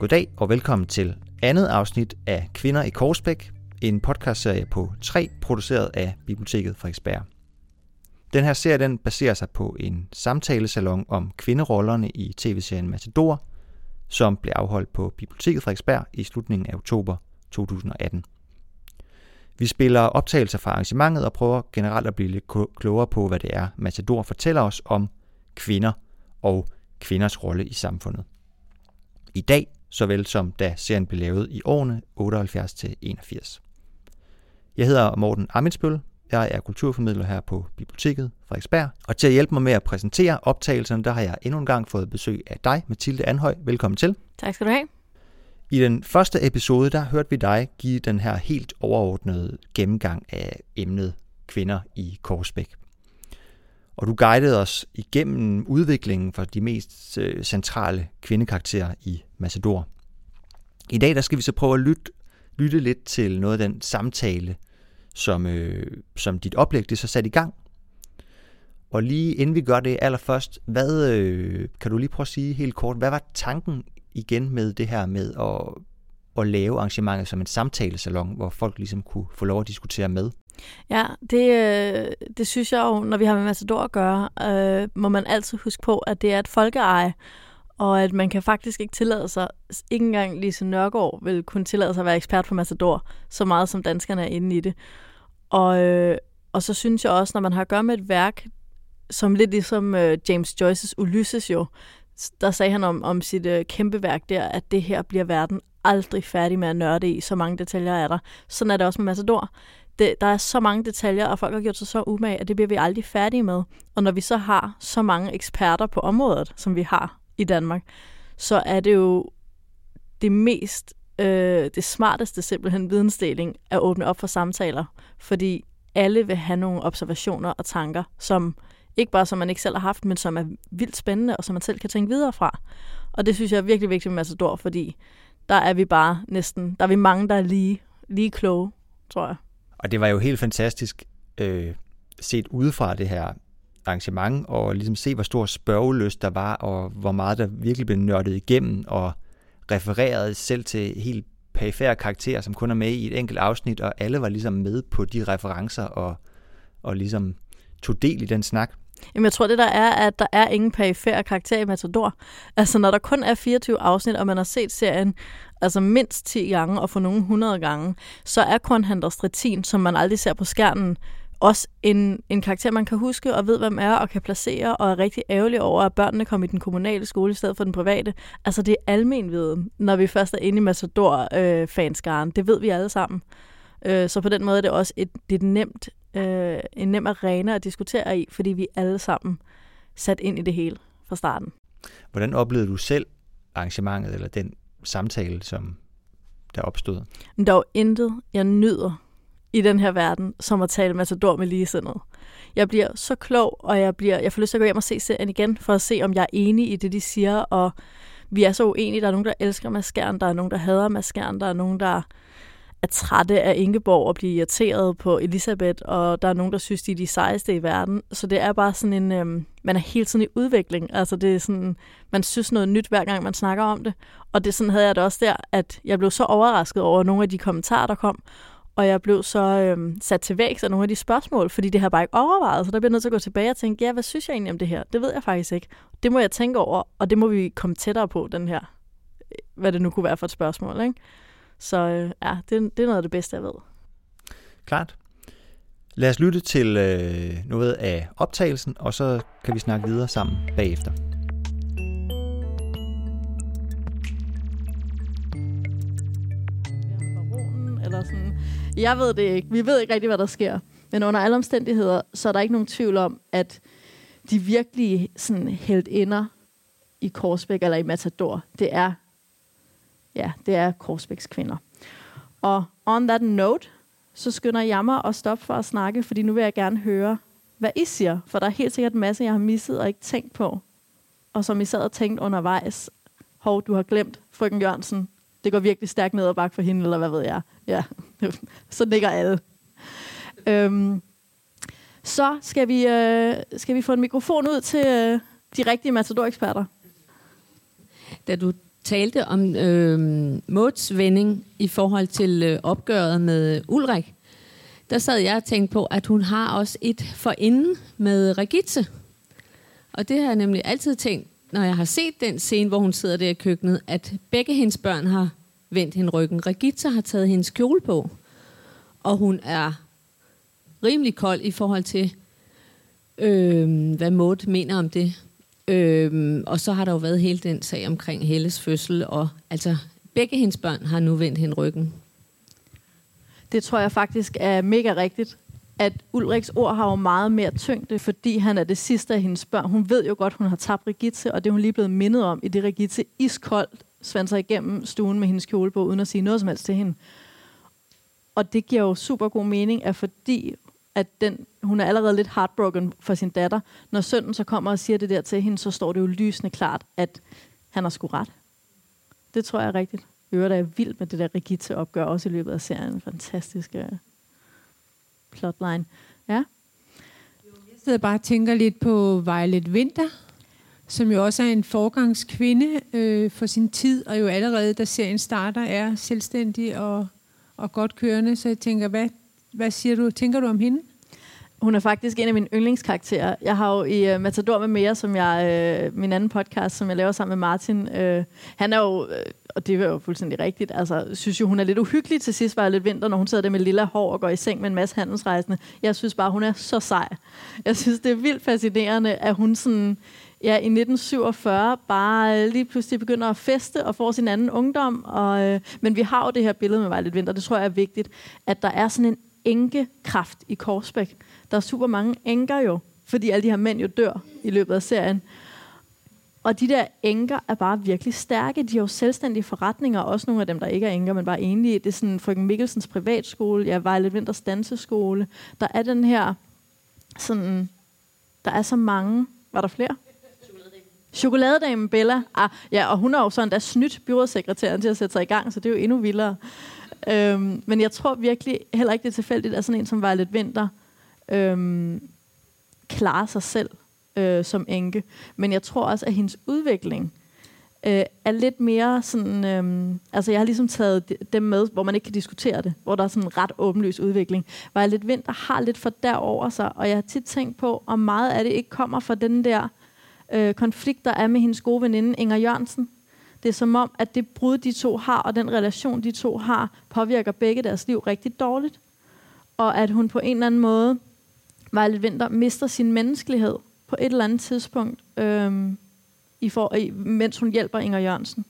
Goddag og velkommen til andet afsnit af Kvinder i Korsbæk, en podcastserie på 3, produceret af Biblioteket Frederiksberg. Den her serie den baserer sig på en samtalesalon om kvinderollerne i tv-serien Matador, som blev afholdt på Biblioteket Frederiksberg i slutningen af oktober 2018. Vi spiller optagelser fra arrangementet og prøver generelt at blive lidt klogere på, hvad det er, Matador fortæller os om kvinder og kvinders rolle i samfundet. I dag, såvel som da serien blev lavet i årene 78 til 81. Jeg hedder Morten Amitsbøl. Jeg er kulturformidler her på Biblioteket Frederiksberg. Og til at hjælpe mig med at præsentere optagelserne, der har jeg endnu en gang fået besøg af dig, Mathilde Anhøj. Velkommen til. Tak skal du have. I den første episode, der hørte vi dig give den her helt overordnede gennemgang af emnet kvinder i Korsbæk. Og du guidede os igennem udviklingen for de mest øh, centrale kvindekarakterer i Macedor. I dag der skal vi så prøve at lytte, lytte lidt til noget af den samtale, som, øh, som dit oplæg det så sat i gang. Og lige inden vi gør det allerførst, hvad, øh, kan du lige prøve at sige helt kort, hvad var tanken igen med det her med at, at lave arrangementet som en samtalesalon, hvor folk ligesom kunne få lov at diskutere med? Ja, det, øh, det synes jeg jo, når vi har med Matador at gøre, øh, må man altid huske på, at det er et folkeeje, og at man kan faktisk ikke tillade sig, ikke engang Lise Nørgaard vil kunne tillade sig at være ekspert på Matador, så meget som danskerne er inde i det. Og, øh, og så synes jeg også, når man har at gøre med et værk, som lidt ligesom øh, James Joyce's Ulysses jo, der sagde han om, om sit øh, kæmpe værk der, at det her bliver verden aldrig færdig med at nørde i, så mange detaljer er der. Sådan er det også med Matador. Det, der er så mange detaljer, og folk har gjort sig så umage, at det bliver vi aldrig færdige med. Og når vi så har så mange eksperter på området, som vi har i Danmark, så er det jo det mest, øh, det smarteste simpelthen vidensdeling at åbne op for samtaler, fordi alle vil have nogle observationer og tanker, som ikke bare som man ikke selv har haft, men som er vildt spændende, og som man selv kan tænke videre fra. Og det synes jeg er virkelig vigtigt med Massador, fordi der er vi bare næsten, der er vi mange, der er lige, lige kloge, tror jeg. Og det var jo helt fantastisk øh, set udefra det her arrangement, og ligesom se, hvor stor spørgeløst der var, og hvor meget der virkelig blev nørdet igennem, og refereret selv til helt perifære karakterer, som kun er med i et enkelt afsnit, og alle var ligesom med på de referencer, og, og ligesom tog del i den snak. Jamen, jeg tror, det der er, at der er ingen perifære karakter i Matador. Altså, når der kun er 24 afsnit, og man har set serien altså mindst 10 gange, og for nogle 100 gange, så er Kornhandler Stretin, som man aldrig ser på skærmen, også en, en karakter, man kan huske og ved, hvem er og kan placere, og er rigtig ærgerlig over, at børnene kom i den kommunale skole i stedet for den private. Altså, det er almen viden, når vi først er inde i Matador-fanskaren. Øh, det ved vi alle sammen. Øh, så på den måde er det også et, det er et nemt, øh, en nem arena at diskutere i, fordi vi er alle sammen sat ind i det hele fra starten. Hvordan oplevede du selv arrangementet, eller den samtale, som der opstod? Der er jo intet, jeg nyder i den her verden, som at tale Matador med ligesindet. Jeg bliver så klog, og jeg, bliver, jeg får lyst til at gå hjem og se serien igen, for at se, om jeg er enig i det, de siger, og vi er så uenige. Der er nogen, der elsker Maskeren, der er nogen, der hader Maskeren, der er nogen, der er trætte af Ingeborg og bliver irriteret på Elisabeth, og der er nogen, der synes, de er de sejeste i verden. Så det er bare sådan en, øhm, man er hele tiden i udvikling. Altså det er sådan, man synes noget nyt hver gang, man snakker om det. Og det sådan havde jeg det også der, at jeg blev så overrasket over nogle af de kommentarer, der kom, og jeg blev så øhm, sat til vægs af nogle af de spørgsmål, fordi det har bare ikke overvejet, så der bliver nødt til at gå tilbage og tænke, ja, hvad synes jeg egentlig om det her? Det ved jeg faktisk ikke. Det må jeg tænke over, og det må vi komme tættere på, den her, hvad det nu kunne være for et spørgsmål, ikke? Så øh, ja, det, det er noget af det bedste, jeg ved. Klart. Lad os lytte til øh, noget af optagelsen, og så kan vi snakke videre sammen bagefter. Eller sådan. Jeg ved det ikke. Vi ved ikke rigtig, hvad der sker. Men under alle omstændigheder, så er der ikke nogen tvivl om, at de virkelige sådan, helt ender i Korsbæk eller i Matador, det er ja, det er Korsbæks kvinder. Og on that note, så skynder jeg mig at stoppe for at snakke, fordi nu vil jeg gerne høre, hvad I siger. For der er helt sikkert en masse, jeg har misset og ikke tænkt på. Og som I sad og tænkte undervejs, hov, du har glemt frøken Jørgensen. Det går virkelig stærkt ned og bakke for hende, eller hvad ved jeg. Ja, så nikker alle. Øhm, så skal vi, øh, skal vi få en mikrofon ud til øh, de rigtige matador-eksperter. Da du talte om øh, Mauds vending i forhold til øh, opgøret med Ulrik, der sad jeg og tænkte på, at hun har også et forinden med Regitze. Og det har jeg nemlig altid tænkt, når jeg har set den scene, hvor hun sidder der i køkkenet, at begge hendes børn har vendt hende ryggen. Regitze har taget hendes kjole på, og hun er rimelig kold i forhold til, øh, hvad Maud mener om det. Øh, og så har der jo været hele den sag omkring Helles fødsel, og altså begge hendes børn har nu vendt hende ryggen. Det tror jeg faktisk er mega rigtigt at Ulriks ord har jo meget mere tyngde, fordi han er det sidste af hendes børn. Hun ved jo godt, hun har tabt Rigitte, og det er hun lige blevet mindet om i det Rigitte iskoldt svandt sig igennem stuen med hendes kjole på, uden at sige noget som helst til hende. Og det giver jo super god mening, at fordi at den, hun er allerede lidt heartbroken for sin datter, når sønnen så kommer og siger det der til hende, så står det jo lysende klart, at han har sgu ret. Det tror jeg er rigtigt. Øvrigt er vild med det der Rigitte opgør, også i løbet af serien. Fantastisk øh, plotline. Ja? Jeg sidder bare og tænker lidt på Violet Winter, som jo også er en forgangskvinde øh, for sin tid, og jo allerede, da serien starter, er selvstændig og, og godt kørende. Så jeg tænker, hvad, hvad siger du? Tænker du om hende? Hun er faktisk en af mine yndlingskarakterer. Jeg har jo i uh, Matador med mere, som jeg, uh, min anden podcast, som jeg laver sammen med Martin. Uh, han er jo, uh, og det er jo fuldstændig rigtigt, altså synes jo, hun er lidt uhyggelig til sidst, var lidt vinter, når hun sidder der med lilla hår og går i seng med en masse handelsrejsende. Jeg synes bare, hun er så sej. Jeg synes, det er vildt fascinerende, at hun sådan, ja, i 1947 bare lige pludselig begynder at feste og får sin anden ungdom. Og, øh, men vi har jo det her billede med Vejlet Vinter, det tror jeg er vigtigt, at der er sådan en enkekraft i Korsbæk. Der er super mange enker jo, fordi alle de her mænd jo dør i løbet af serien. Og de der enker er bare virkelig stærke. De har jo selvstændige forretninger, også nogle af dem, der ikke er enker, men bare enlige. Det er sådan frøken Mikkelsens privatskole, ja, Vejlet Vinters danseskole. Der er den her, sådan, der er så mange. Var der flere? Chokoladedamen Bella. Ah, ja, og hun har jo sådan der snydt byrådssekretæren til at sætte sig i gang, så det er jo endnu vildere. Øhm, men jeg tror virkelig heller ikke, det er tilfældigt, at sådan en som Violet Vinter øhm, klare sig selv øh, som enke. Men jeg tror også, at hendes udvikling øh, er lidt mere sådan... Øh, altså, jeg har ligesom taget dem med, hvor man ikke kan diskutere det. Hvor der er sådan en ret åbenløs udvikling. Hvor jeg lidt vind, der har lidt for derover sig, og jeg har tit tænkt på, om meget af det ikke kommer fra den der øh, konflikt, der er med hendes gode veninde Inger Jørgensen. Det er som om, at det brud, de to har, og den relation, de to har, påvirker begge deres liv rigtig dårligt. Og at hun på en eller anden måde, Violet Vinter, mister sin menneskelighed på et eller andet tidspunkt, øh, i for, i, mens hun hjælper Inger Jørgensen.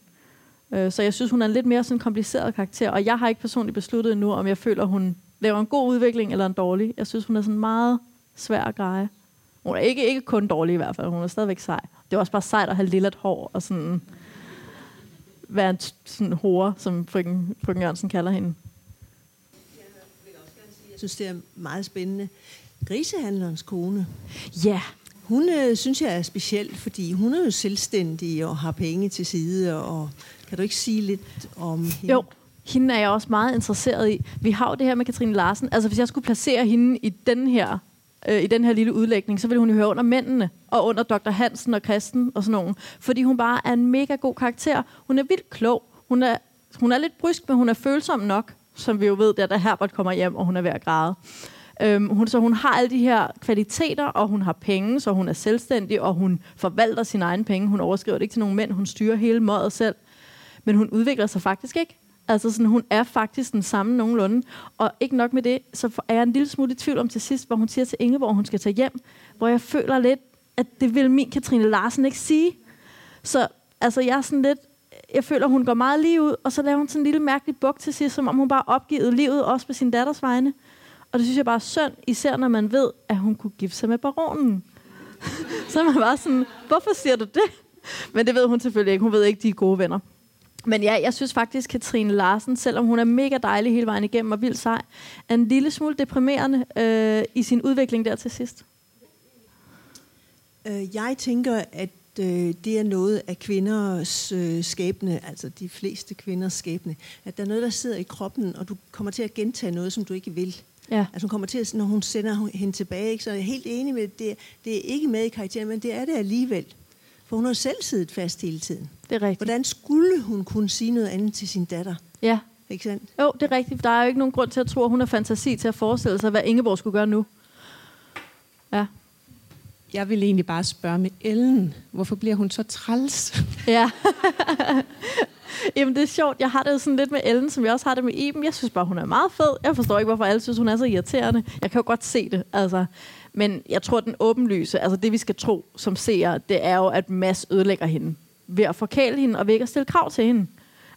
Øh, så jeg synes, hun er en lidt mere sådan kompliceret karakter, og jeg har ikke personligt besluttet endnu, om jeg føler, hun laver en god udvikling eller en dårlig. Jeg synes, hun er sådan meget svær at greje. Hun er ikke, ikke kun dårlig i hvert fald, hun er stadigvæk sej. Det er også bare sejt at have lille hår og sådan være en sådan hore, som frøken, frøken Jørgensen kalder hende. Jeg synes, det er meget spændende. Grisehandlerens kone. Ja. Hun øh, synes jeg er speciel, fordi hun er jo selvstændig og har penge til side. Og kan du ikke sige lidt om hende? Jo, hende er jeg også meget interesseret i. Vi har jo det her med Katrine Larsen. Altså, hvis jeg skulle placere hende i den her øh, i den her lille udlægning, så ville hun jo høre under mændene, og under Dr. Hansen og Kristen og sådan nogen. Fordi hun bare er en mega god karakter. Hun er vildt klog. Hun er, hun er lidt brysk, men hun er følsom nok, som vi jo ved, da Herbert kommer hjem, og hun er ved at græde. Øhm, hun, så hun har alle de her kvaliteter, og hun har penge, så hun er selvstændig, og hun forvalter sine egne penge. Hun overskriver det ikke til nogen mænd, hun styrer hele mådet selv. Men hun udvikler sig faktisk ikke. Altså sådan, hun er faktisk den samme nogenlunde. Og ikke nok med det, så er jeg en lille smule i tvivl om til sidst, hvor hun siger til Ingeborg, hun skal tage hjem, hvor jeg føler lidt, at det vil min Katrine Larsen ikke sige. Så altså, jeg er sådan lidt, jeg føler, hun går meget lige ud, og så laver hun sådan en lille mærkelig buk til sidst, som om hun bare opgivet livet, også på sin datters vegne. Og det synes jeg bare er synd, især når man ved, at hun kunne gifte sig med baronen. så er man bare sådan, hvorfor siger du det? Men det ved hun selvfølgelig ikke. Hun ved ikke, de er gode venner. Men ja, jeg synes faktisk, Katrine Larsen, selvom hun er mega dejlig hele vejen igennem og vildt sej, er en lille smule deprimerende øh, i sin udvikling der til sidst. Øh, jeg tænker, at øh, det er noget af kvinders øh, skæbne, altså de fleste kvinders skæbne, at der er noget, der sidder i kroppen, og du kommer til at gentage noget, som du ikke vil. Ja. Altså hun kommer til at, når hun sender hende tilbage, ikke, så er jeg helt enig med, det, det er ikke med i karakteren, men det er det alligevel. For hun har selv siddet fast hele tiden. Det er rigtigt. Hvordan skulle hun kunne sige noget andet til sin datter? Ja, Ikke sandt? jo, det er rigtigt. Der er jo ikke nogen grund til at tro, at hun har fantasi til at forestille sig, hvad Ingeborg skulle gøre nu. Ja. Jeg vil egentlig bare spørge med Ellen. Hvorfor bliver hun så træls? Ja. Jamen, det er sjovt. Jeg har det sådan lidt med Ellen, som jeg også har det med Iben. Jeg synes bare, hun er meget fed. Jeg forstår ikke, hvorfor alle synes, hun er så irriterende. Jeg kan jo godt se det, altså. Men jeg tror, den åbenlyse, altså det vi skal tro som seere, det er jo, at Mads ødelægger hende. Ved at forkæle hende og ved ikke at stille krav til hende.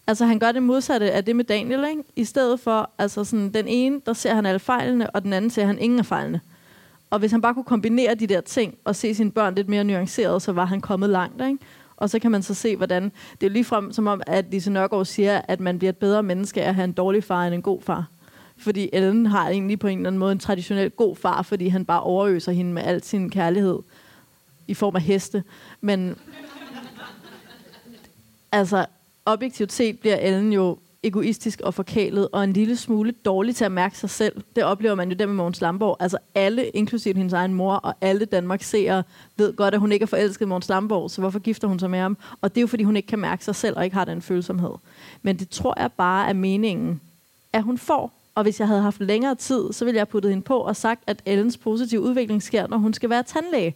Altså han gør det modsatte af det med Daniel, ikke? I stedet for, altså sådan, den ene, der ser han alle fejlene, og den anden ser han ingen af fejlene. Og hvis han bare kunne kombinere de der ting, og se sine børn lidt mere nuanceret, så var han kommet langt, ikke? Og så kan man så se, hvordan... Det er jo ligefrem som om, at Lise Nørgaard siger, at man bliver et bedre menneske af at have en dårlig far end en god far. Fordi Ellen har egentlig på en eller anden måde en traditionel god far, fordi han bare overøser hende med al sin kærlighed i form af heste. Men altså, objektivt set bliver Ellen jo egoistisk og forkælet, og en lille smule dårlig til at mærke sig selv. Det oplever man jo der med Mogens Lamborg. Altså alle, inklusive hendes egen mor, og alle Danmark ser ved godt, at hun ikke er forelsket i Mogens Lamborg, så hvorfor gifter hun sig med ham? Og det er jo, fordi hun ikke kan mærke sig selv, og ikke har den følsomhed. Men det tror jeg bare er meningen, at hun får. Og hvis jeg havde haft længere tid, så ville jeg have puttet hende på og sagt, at Ellens positive udvikling sker, når hun skal være tandlæge.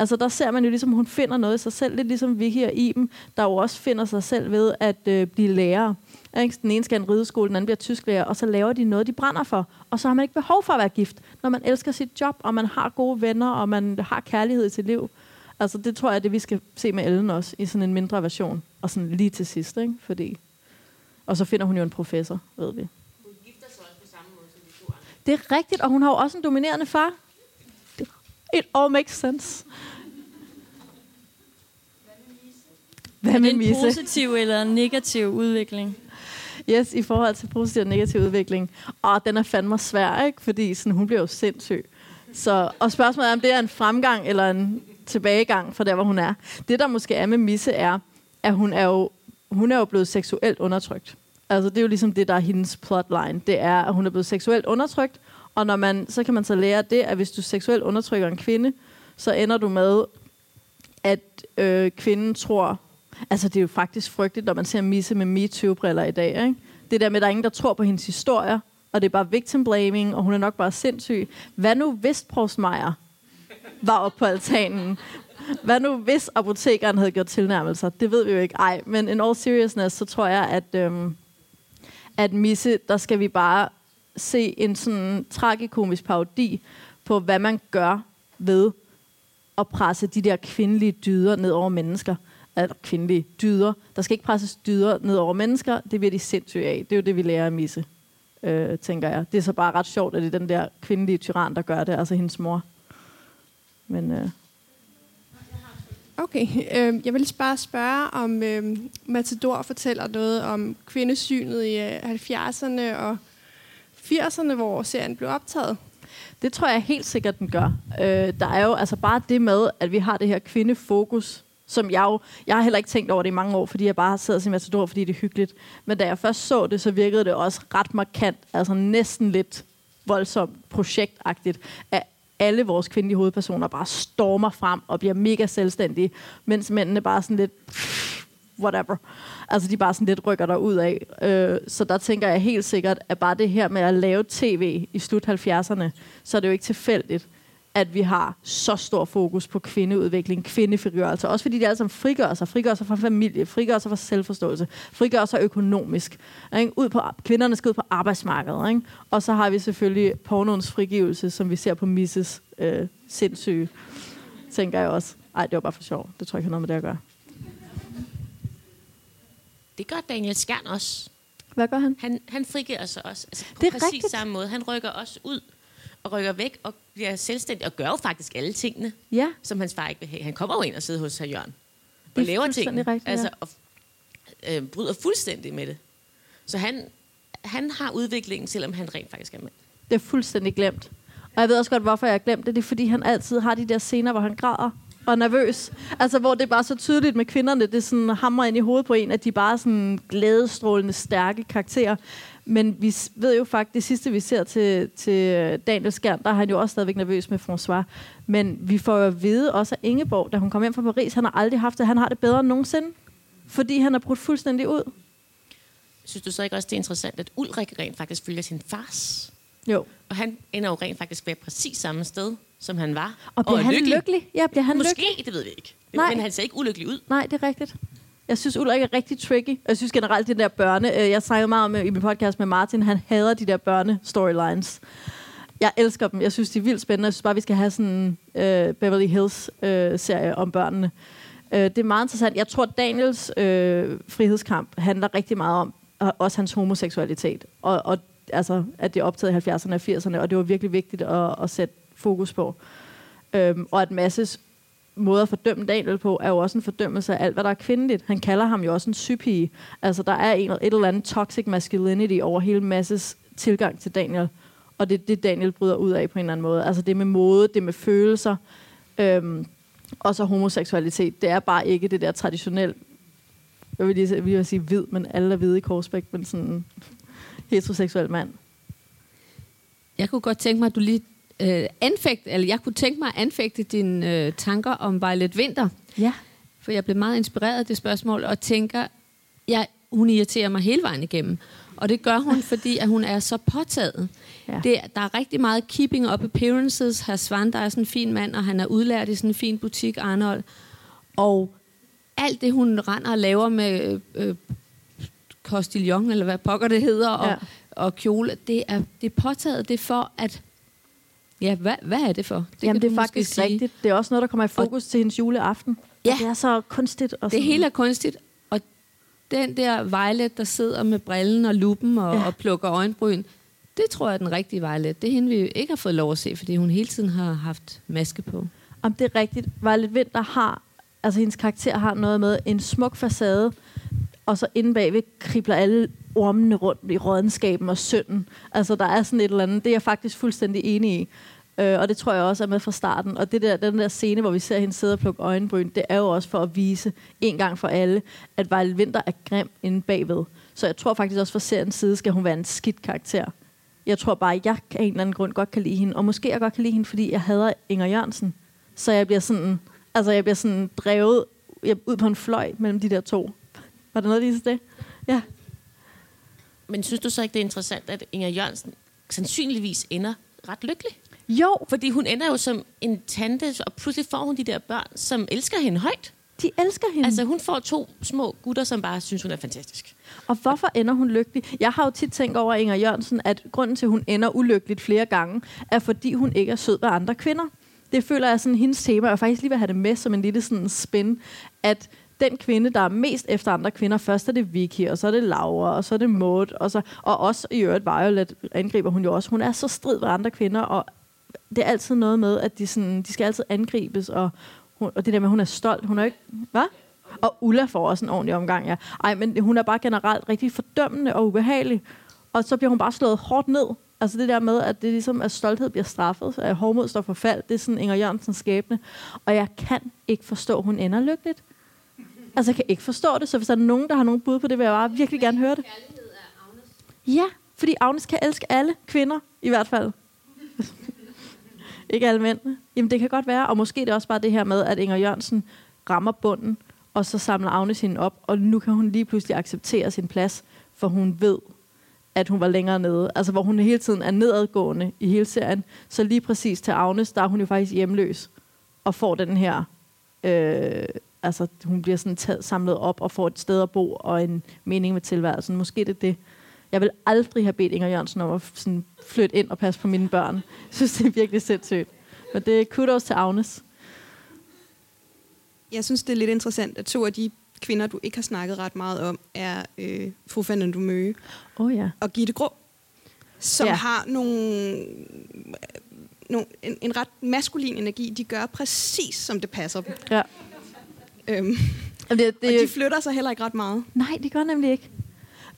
Altså der ser man jo ligesom, hun finder noget i sig selv. Lidt ligesom Vicky og Iben, der jo også finder sig selv ved at øh, blive lærer. Ikke? Den ene skal en rideskole, den anden bliver tysklærer, og så laver de noget, de brænder for. Og så har man ikke behov for at være gift, når man elsker sit job, og man har gode venner, og man har kærlighed i sit liv. Altså det tror jeg, er det vi skal se med Ellen også, i sådan en mindre version. Og sådan lige til sidst, ikke? Fordi... Og så finder hun jo en professor, ved vi. Det er rigtigt, og hun har jo også en dominerende far. It all makes sense. Hvad Er det en Misse? positiv eller en negativ udvikling? Yes, i forhold til positiv og negativ udvikling. Og den er fandme svær, ikke? Fordi sådan, hun bliver jo sindssyg. Så, og spørgsmålet er, om det er en fremgang eller en tilbagegang fra der, hvor hun er. Det, der måske er med Misse, er, at hun er jo, hun er jo blevet seksuelt undertrykt. Altså, det er jo ligesom det, der er hendes plotline. Det er, at hun er blevet seksuelt undertrykt, og når man, så kan man så lære det, at hvis du seksuelt undertrykker en kvinde, så ender du med, at øh, kvinden tror... Altså, det er jo faktisk frygteligt, når man ser Misse med MeToo-briller i dag, ikke? Det der med, at der er ingen, der tror på hendes historier, og det er bare victim blaming, og hun er nok bare sindssyg. Hvad nu, hvis Prosmeier var oppe på altanen? Hvad nu, hvis apotekeren havde gjort tilnærmelser? Det ved vi jo ikke. Ej, men in all seriousness, så tror jeg, at, øhm, at Misse, der skal vi bare se en sådan tragikomisk parodi på, hvad man gør ved at presse de der kvindelige dyder ned over mennesker. Eller kvindelige dyder. Der skal ikke presses dyder ned over mennesker. Det bliver de sindssyge af. Det er jo det, vi lærer af Misse, øh, tænker jeg. Det er så bare ret sjovt, at det er den der kvindelige tyran, der gør det. Altså hendes mor. Men øh, Okay, øh, jeg vil bare spørge, om øh, Matador fortæller noget om kvindesynet i øh, 70'erne og 80'erne, hvor serien blev optaget. Det tror jeg helt sikkert, den gør. Øh, der er jo altså bare det med, at vi har det her kvindefokus, som jeg jo... Jeg har heller ikke tænkt over det i mange år, fordi jeg bare har siddet og set Matador, fordi det er hyggeligt. Men da jeg først så det, så virkede det også ret markant, altså næsten lidt voldsomt projektagtigt, at alle vores kvindelige hovedpersoner bare stormer frem og bliver mega selvstændige, mens mændene bare sådan lidt whatever. Altså de bare sådan lidt rykker der ud af. Øh, så der tænker jeg helt sikkert, at bare det her med at lave tv i slut 70'erne, så er det jo ikke tilfældigt, at vi har så stor fokus på kvindeudvikling, kvindefrigørelse. Også fordi de alle sammen frigør sig. Frigør sig fra familie, frigør sig fra selvforståelse, frigør sig økonomisk. Ikke? Ud på, kvinderne skal ud på arbejdsmarkedet. Ikke? Og så har vi selvfølgelig pornoens frigivelse, som vi ser på Misses øh, sindssyge, tænker jeg også. Ej, det var bare for sjov. Det tror jeg ikke har noget med det at gøre. Det gør Daniel Skjern også. Hvad gør han? Han, han frigiver sig også. Altså, på Det er præcis rigtigt. samme måde. Han rykker også ud og rykker væk og bliver selvstændig og gør jo faktisk alle tingene, Ja, som hans far ikke vil have. Han kommer jo ind og sidder hos herr Jørgen Det og er laver tingene. rigtigt, altså, og, øh, bryder fuldstændig med det. Så han, han har udviklingen, selvom han rent faktisk er mand. det er fuldstændig glemt. Og jeg ved også godt, hvorfor jeg har glemt det. Det er, fordi han altid har de der scener, hvor han græder. og nervøs. Altså, hvor det er bare så tydeligt med kvinderne, det sådan hammer ind i hovedet på en, at de bare er sådan glædestrålende, stærke karakterer. Men vi ved jo faktisk, det sidste vi ser til, til Daniel Skjern, der er han jo også stadigvæk nervøs med François. Men vi får jo at vide også af Ingeborg, da hun kom hjem fra Paris, han har aldrig haft det. Han har det bedre end nogensinde. Fordi han er brudt fuldstændig ud. Synes du så ikke også, det er interessant, at Ulrik rent faktisk følger sin fars? Jo. Og han ender jo rent faktisk ved præcis samme sted, som han var. Og bliver er han lykkelig. lykkelig? Ja, bliver han Måske, lykkelig? det ved vi ikke. Nej. Men han ser ikke ulykkelig ud. Nej, det er rigtigt. Jeg synes, Ulrik er rigtig tricky. Jeg synes generelt, det der børne... øh, Jeg snakkede meget om øh, i min podcast med Martin, han hader de der børne-storylines. Jeg elsker dem. Jeg synes, de er vildt spændende. Jeg synes bare, vi skal have sådan en øh, Beverly Hills-serie øh, om børnene. Øh, det er meget interessant. Jeg tror, Daniels øh, frihedskamp handler rigtig meget om og også hans homoseksualitet. Og, og altså, at det er optaget i 70'erne og 80'erne, og det var virkelig vigtigt at, at sætte fokus på. Øhm, og at Masses måde at fordømme Daniel på, er jo også en fordømmelse af alt, hvad der er kvindeligt. Han kalder ham jo også en sypige. Altså, der er en, et eller andet toxic masculinity over hele Masses tilgang til Daniel. Og det er det, Daniel bryder ud af på en eller anden måde. Altså, det med mode, det med følelser, øhm, og så homoseksualitet. Det er bare ikke det der traditionelle, jeg vil lige jeg vil sige hvid, men alle er hvide i Korsbæk, men sådan en heteroseksuel mand. Jeg kunne godt tænke mig, at du lige øh, anfægt, eller jeg kunne tænke mig at anfægte dine øh, tanker om Violet Vinter. Ja. For jeg blev meget inspireret af det spørgsmål, og tænker, jeg, hun irriterer mig hele vejen igennem. Og det gør hun, fordi at hun er så påtaget. Ja. Det, der er rigtig meget keeping up appearances. Herr Svan, der er sådan en fin mand, og han er udlært i sådan en fin butik, Arnold. Og alt det, hun render og laver med øh, Costillon, eller hvad pokker det hedder, og, ja. og kjole, det er, det er påtaget. Det er for at... Ja, hvad, hvad er det for? Det Jamen, det er faktisk sige. rigtigt. Det er også noget, der kommer i fokus til hendes juleaften. Ja. Og det er så kunstigt. Og Det sådan. hele er kunstigt, og den der Violet, der sidder med brillen og luppen og, ja. og plukker øjenbryn, det tror jeg er den rigtige Violet. Det er hende, vi ikke har fået lov at se, fordi hun hele tiden har haft maske på. Om det er rigtigt. Violet Vinter har, altså hendes karakter har noget med en smuk facade, og så inde bagved kribler alle ormene rundt i rådenskaben og synden. Altså der er sådan et eller andet, det er jeg faktisk fuldstændig enig i. Øh, og det tror jeg også er med fra starten. Og det der, den der scene, hvor vi ser hende sidde og plukke øjenbryn, det er jo også for at vise en gang for alle, at Vejle Vinter er grim inde bagved. Så jeg tror faktisk også fra seriens side, skal hun være en skidt karakter. Jeg tror bare, at jeg af en eller anden grund godt kan lide hende. Og måske jeg godt kan lide hende, fordi jeg hader Inger Jørgensen. Så jeg bliver sådan, altså jeg bliver sådan drevet jeg, ud på en fløj mellem de der to. Var der noget lige det? Ja. Men synes du så ikke, det er interessant, at Inger Jørgensen sandsynligvis ender ret lykkelig? Jo. Fordi hun ender jo som en tante, og pludselig får hun de der børn, som elsker hende højt. De elsker hende. Altså hun får to små gutter, som bare synes, hun er fantastisk. Og hvorfor ender hun lykkelig? Jeg har jo tit tænkt over Inger Jørgensen, at grunden til, at hun ender ulykkeligt flere gange, er fordi hun ikke er sød ved andre kvinder. Det føler jeg sådan hendes tema, og faktisk lige vil have det med som en lille sådan spin, at den kvinde, der er mest efter andre kvinder, først er det Vicky, og så er det Laura, og så er det Maud, og, så, og også i øvrigt Violet angriber hun jo også. Hun er så strid ved andre kvinder, og det er altid noget med, at de, sådan, de skal altid angribes, og, hun, og det der med, at hun er stolt. Hun er ikke... Hvad? Og Ulla får også en ordentlig omgang, ja. Ej, men hun er bare generelt rigtig fordømmende og ubehagelig. Og så bliver hun bare slået hårdt ned. Altså det der med, at det ligesom, at stolthed bliver straffet, at hårdmod står for fald, det er sådan Inger Jørgensens skæbne. Og jeg kan ikke forstå, at hun ender lykkeligt. Altså jeg kan ikke forstå det, så hvis der er nogen, der har nogen bud på det, vil jeg bare virkelig gerne høre det. Ja, fordi Agnes kan elske alle kvinder, i hvert fald ikke alle mænd. Jamen det kan godt være, og måske det er også bare det her med, at Inger Jørgensen rammer bunden, og så samler Agnes hende op, og nu kan hun lige pludselig acceptere sin plads, for hun ved, at hun var længere nede. Altså hvor hun hele tiden er nedadgående i hele serien. Så lige præcis til Agnes, der er hun jo faktisk hjemløs, og får den her... Øh, altså hun bliver sådan taget, samlet op og får et sted at bo og en mening med tilværelsen. Måske det er det. Jeg vil aldrig have bedt Inger Jørgensen om at sådan flytte ind og passe på mine børn. Jeg synes, det er virkelig sindssygt. Men det er kudos til Agnes. Jeg synes, det er lidt interessant, at to af de kvinder, du ikke har snakket ret meget om, er øh, fru Fernando Møge Oh ja. og Gitte Grå, som Ja. ja. har nogle, nogle, en, en ret maskulin energi. De gør præcis, som det passer dem. Ja. Øhm, Det, det, og de flytter sig heller ikke ret meget. Nej, det gør nemlig ikke.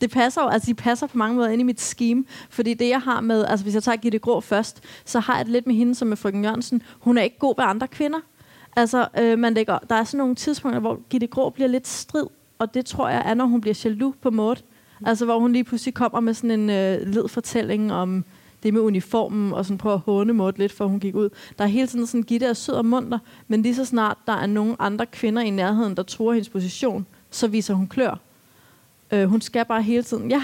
Det passer jo, altså de passer på mange måder ind i mit scheme, fordi det jeg har med, altså hvis jeg tager Gitte Grå først, så har jeg det lidt med hende som med frøken Jørgensen. Hun er ikke god ved andre kvinder. Altså, øh, man lægger, der er sådan nogle tidspunkter, hvor Gitte Grå bliver lidt strid, og det tror jeg er, når hun bliver jaloux på Maud. Altså, hvor hun lige pludselig kommer med sådan en øh, led fortælling om det med uniformen, og sådan prøver at håne Maud lidt, for hun gik ud. Der er hele tiden sådan, Gitte er sød og munter, men lige så snart der er nogle andre kvinder i nærheden, der tror hendes position, så viser hun klør. Øh, hun skal bare hele tiden, ja,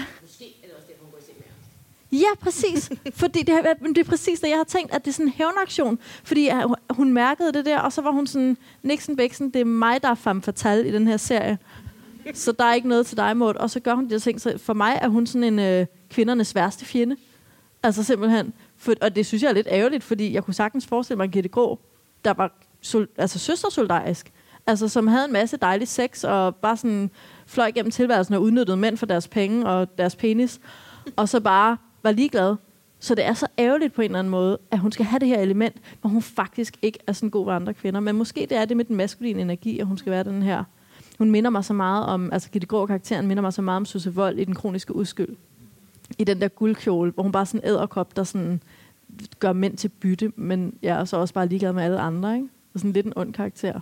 Ja, præcis. Fordi det, er- det er præcis det, jeg har tænkt, at det er sådan en hævnaktion. Fordi at hun- hun mærkede det der, og så var hun sådan, Nixon Bixen, det er mig, der er femme fatale i den her serie. Så der er ikke noget til dig, Maud. Og så gør hun de der ting. Så for mig er hun sådan en øh, kvindernes værste fjende. Altså simpelthen. For, og det synes jeg er lidt ærgerligt, fordi jeg kunne sagtens forestille mig en Gitte Grå, der var sol, altså søstersoldarisk. Altså som havde en masse dejlig sex, og bare sådan fløj gennem tilværelsen og udnyttede mænd for deres penge og deres penis. Og så bare var ligeglad. Så det er så ærgerligt på en eller anden måde, at hun skal have det her element, hvor hun faktisk ikke er sådan god ved andre kvinder. Men måske det er det med den maskuline energi, at hun skal være den her. Hun minder mig så meget om, altså Gitte Grå karakteren minder mig så meget om Susse Vold i Den kroniske uskyld. I den der guldkjole, hvor hun bare sådan æderkop, der sådan gør mænd til bytte, men jeg er så også bare ligeglad med alle andre. Ikke? Og sådan lidt en ond karakter.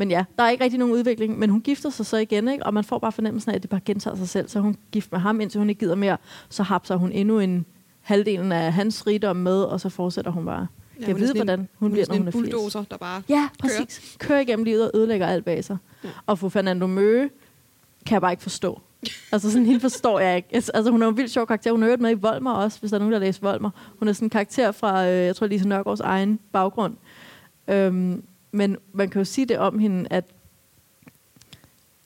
Men ja, der er ikke rigtig nogen udvikling, men hun gifter sig så igen, ikke? og man får bare fornemmelsen af, at det bare gentager sig selv. Så hun gift med ham, indtil hun ikke gider mere. Så hapser hun endnu en halvdelen af hans rigdom med, og så fortsætter hun bare. Ja, sådan en- hvordan hun, Hun bliver, er når hun er en 80. bulldozer, der bare... Ja, præcis. Kører. Kører igennem livet og ødelægger alt bag sig. Ja. Og fru Fernando Møge kan jeg bare ikke forstå. Altså sådan hende forstår jeg ikke. Altså altså, hun er en vildt sjov karakter. Hun har hørt med i Volmer også, hvis der er nogen, der læst Volmer. Hun er sådan en karakter fra, øh, jeg tror, Lise Nørgaards egen baggrund. Øhm, men man kan jo sige det om hende, at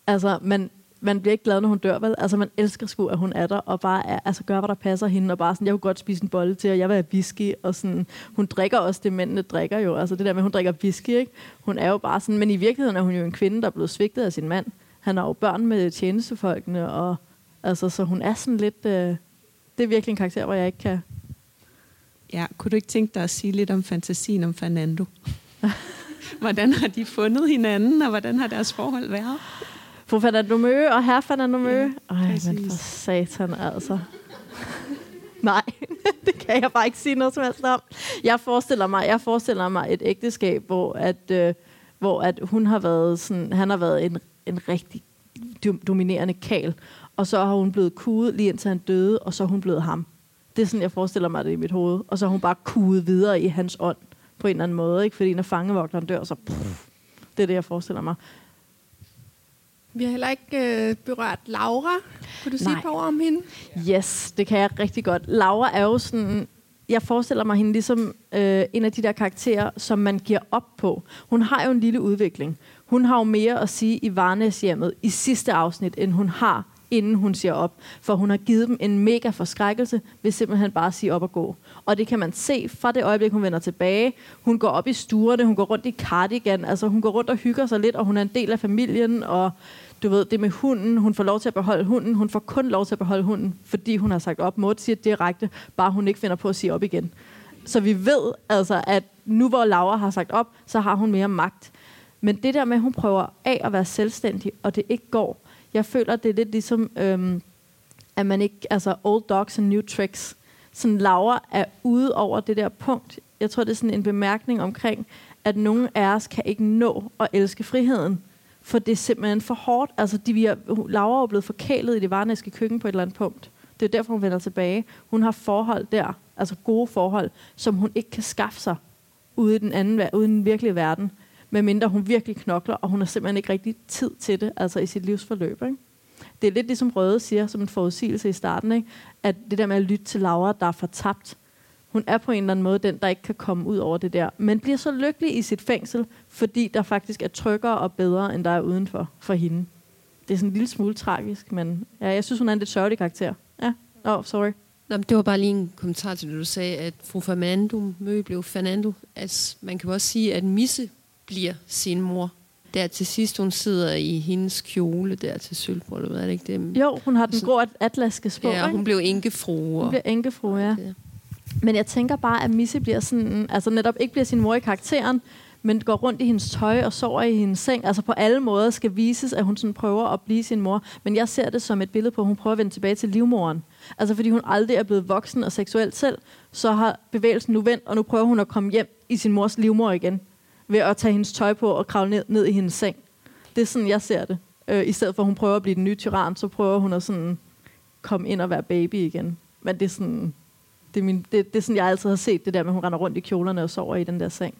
altså, man, man bliver ikke glad, når hun dør, vel? Altså, man elsker sgu, at hun er der, og bare er, altså, gør, hvad der passer hende, og bare sådan, jeg kunne godt spise en bolle til, og jeg vil have whisky, og sådan, hun drikker også det, mændene drikker jo, altså det der med, hun drikker whisky, ikke? Hun er jo bare sådan, men i virkeligheden er hun jo en kvinde, der er blevet svigtet af sin mand. Han har jo børn med tjenestefolkene, og altså, så hun er sådan lidt, øh, det er virkelig en karakter, hvor jeg ikke kan, Ja, kunne du ikke tænke dig at sige lidt om fantasien om Fernando? hvordan har de fundet hinanden, og hvordan har deres forhold været? Fru Fernando Møge og herre Fernando Møge. Ja, Ej, men for satan altså. Nej, det kan jeg bare ikke sige noget som helst om. Jeg forestiller mig, jeg forestiller mig et ægteskab, hvor at, øh, hvor at hun har været sådan, han har været en, en rigtig dom- dominerende kal, og så har hun blevet kuget lige indtil han døde, og så er hun blevet ham. Det er sådan, jeg forestiller mig det i mit hoved. Og så har hun bare kuget videre i hans ånd på en eller anden måde, ikke? fordi når fangevogteren dør, så pff, det er det, jeg forestiller mig. Vi har heller ikke øh, berørt Laura. Kunne du sige Nej. et par ord om hende? Yes, det kan jeg rigtig godt. Laura er jo sådan... Jeg forestiller mig hende ligesom øh, en af de der karakterer, som man giver op på. Hun har jo en lille udvikling. Hun har jo mere at sige i Varnæshjemmet i sidste afsnit, end hun har, inden hun siger op. For hun har givet dem en mega forskrækkelse ved simpelthen bare at sige op og gå. Og det kan man se fra det øjeblik, hun vender tilbage. Hun går op i stuerne, hun går rundt i cardigan, altså hun går rundt og hygger sig lidt, og hun er en del af familien, og du ved, det med hunden, hun får lov til at beholde hunden, hun får kun lov til at beholde hunden, fordi hun har sagt op. mod siger direkte, bare hun ikke finder på at sige op igen. Så vi ved altså, at nu hvor Laura har sagt op, så har hun mere magt. Men det der med, at hun prøver af at være selvstændig, og det ikke går, jeg føler, det er lidt ligesom, øhm, at man ikke, altså old dogs and new tricks. Sådan Laura er ude over det der punkt. Jeg tror, det er sådan en bemærkning omkring, at nogen af os kan ikke nå at elske friheden, for det er simpelthen for hårdt. Altså, de, vi er, Laura er blevet forkælet i det varnæske køkken på et eller andet punkt. Det er derfor, hun vender tilbage. Hun har forhold der, altså gode forhold, som hun ikke kan skaffe sig ude i den, anden, ude i den virkelige verden, medmindre hun virkelig knokler, og hun har simpelthen ikke rigtig tid til det, altså i sit livsforløb. Ikke? Det er lidt ligesom Røde siger, som en forudsigelse i starten, ikke? at det der med at lytte til Laura, der er fortabt, hun er på en eller anden måde den, der ikke kan komme ud over det der, men bliver så lykkelig i sit fængsel, fordi der faktisk er tryggere og bedre, end der er udenfor for hende. Det er sådan en lille smule tragisk, men ja, jeg synes, hun er en lidt sørgelig karakter. Ja, oh, sorry. Nå, det var bare lige en kommentar til det, du sagde, at fru Fernando Mø blev Fernando. Altså, man kan jo også sige, at Misse bliver sin mor. Der til sidst, hun sidder i hendes kjole der til sølvbrylluppet, er det ikke det? Jo, hun har den Altså- grå at- atlaske spå, Ja, hun blev enkefru. Hun bliver enkefru, ja. det. Men jeg tænker bare, at Misse bliver sådan, altså netop ikke bliver sin mor i karakteren, men går rundt i hendes tøj og sover i hendes seng. Altså på alle måder skal vises, at hun sådan prøver at blive sin mor. Men jeg ser det som et billede på, at hun prøver at vende tilbage til livmoren. Altså fordi hun aldrig er blevet voksen og seksuelt selv, så har bevægelsen nu vendt, og nu prøver hun at komme hjem i sin mors livmor igen ved at tage hendes tøj på og kravle ned, ned i hendes seng. Det er sådan, jeg ser det. Øh, I stedet for, at hun prøver at blive den nye tyran, så prøver hun at sådan komme ind og være baby igen. Men det er sådan, det er, min, det, det er sådan, jeg altid har set det der med, at hun render rundt i kjolerne og sover i den der seng.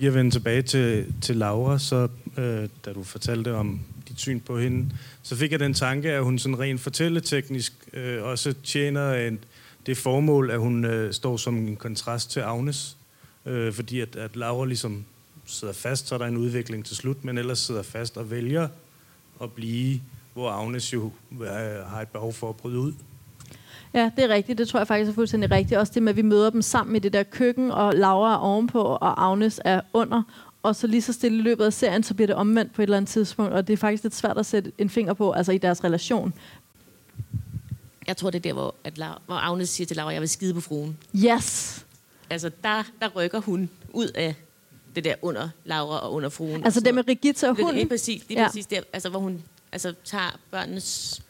Jeg vender tilbage til, til Laura, så øh, da du fortalte om dit syn på hende, så fik jeg den tanke, at hun sådan rent fortælleteknisk øh, også tjener en, det formål, at hun øh, står som en kontrast til Agnes. Øh, fordi at, at Laura ligesom sidder fast, så er der en udvikling til slut, men ellers sidder fast og vælger at blive, hvor Agnes jo øh, har et behov for at bryde ud. Ja, det er rigtigt. Det tror jeg faktisk er fuldstændig rigtigt. Også det med, at vi møder dem sammen i det der køkken, og Laura er ovenpå, og Agnes er under. Og så lige så stille i løbet af serien, så bliver det omvendt på et eller andet tidspunkt. Og det er faktisk lidt svært at sætte en finger på, altså i deres relation. Jeg tror, det er der, hvor, at Laura, hvor Agnes siger til Laura, jeg vil skide på fruen. Yes! Altså, der, der rykker hun ud af det der under Laura og under fruen. Altså det med Regitze og hunden? Lige præcis, lige Ja. præcis der, altså, hvor hun altså, tager børnenes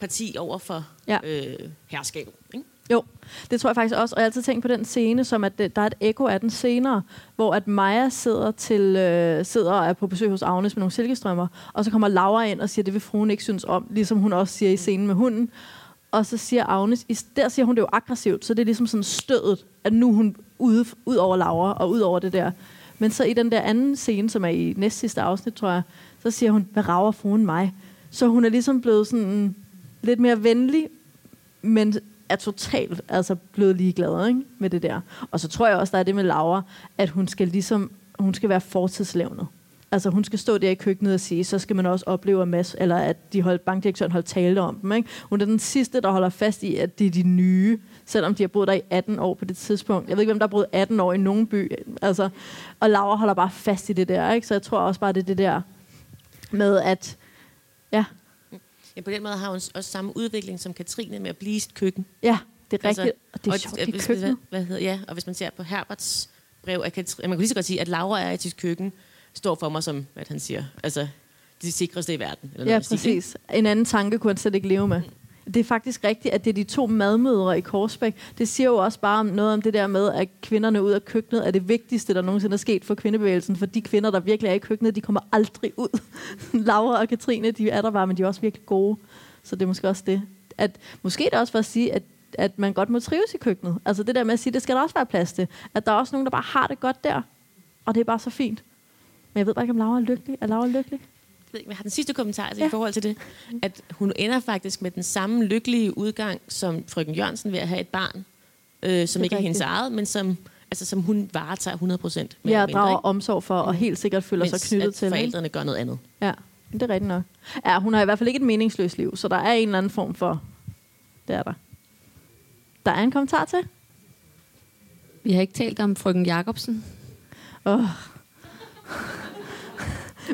parti over for Ja. øh, herskabet. Ikke? Jo, det tror jeg faktisk også. Og jeg har altid tænkt på den scene, som at det, der er et ekko af den senere, hvor at Maja sidder, til, øh, sidder og er på besøg hos Agnes med nogle silkestrømmer, og så kommer Laura ind og siger, det vil fruen ikke synes om, ligesom hun også siger i scenen med hunden. Og så siger Agnes, i- der siger hun det jo aggressivt, så det er ligesom sådan stødet, at nu er hun ude, ud over Laura og ud over det der. Men så i den der anden scene, som er i næst sidste afsnit, tror jeg, så siger hun, hvad rager fruen mig? Så hun er ligesom blevet sådan lidt mere venlig, men er totalt altså blevet ligeglad ikke? med det der. Og så tror jeg også, der er det med Laura, at hun skal ligesom, hun skal være fortidslevnet. Altså hun skal stå der i køkkenet og sige, så skal man også opleve, at, Mads, eller at de holdt, bankdirektøren holdt tale om dem. Ikke? Hun er den sidste, der holder fast i, at det er de nye, selvom de har boet der i 18 år på det tidspunkt. Jeg ved ikke, hvem der har boet 18 år i nogen by. Altså, og Laura holder bare fast i det der. Ikke? Så jeg tror også bare, det er det der med, at ja, Ja, på den måde har hun også samme udvikling som Katrine med at blive i køkken. ja det er rigtigt. Og det er sjovt, øh, det er køkkenet. Hvad, hvad hedder, ja, og hvis man ser på Herberts brev af Katrine, man kan lige så godt sige, at Laura er i sit køkken, står for mig som, hvad han siger, altså de sikreste i verden. Eller Ja, stil, præcis. En anden tanke kunne han slet ikke leve med. Det er faktisk rigtigt, at det er de to madmødre i Korsbæk. Det siger jo også bare om noget om det der med, at kvinderne ud af køkkenet er det vigtigste, der nogensinde er sket for kvindebevægelsen. For de kvinder, der virkelig er i køkkenet, de kommer aldrig ud. Laura og Katrine, de er der bare, men de er også virkelig gode. Så det er måske også det. At, måske er det også for at sige, at, at man godt må trives i køkkenet. Altså det der med at sige, det skal der også være plads til. At der er også nogen, der bare har det godt der. Og det er bare så fint. Men jeg ved bare ikke, om Laura er lykkelig. Er Laura lykkelig? Jeg ved ikke, jeg har den sidste kommentar altså, Ja. i forhold til det, at hun ender faktisk med den samme lykkelige udgang som frøken Jørgensen ved at have et barn, øh, som er ikke er hendes eget, men som, altså, som hun varetager 100 procent. Jeg drager omsorg for, og helt sikkert føler sig Mens knyttet at til. ikke? forældrene gør noget andet. Ja, det er rigtigt nok. Ja, hun har i hvert fald ikke et meningsløst liv, så der er en eller anden form for... Det er der. Der er en kommentar til. Vi har ikke talt om frøken Jacobsen. Oh.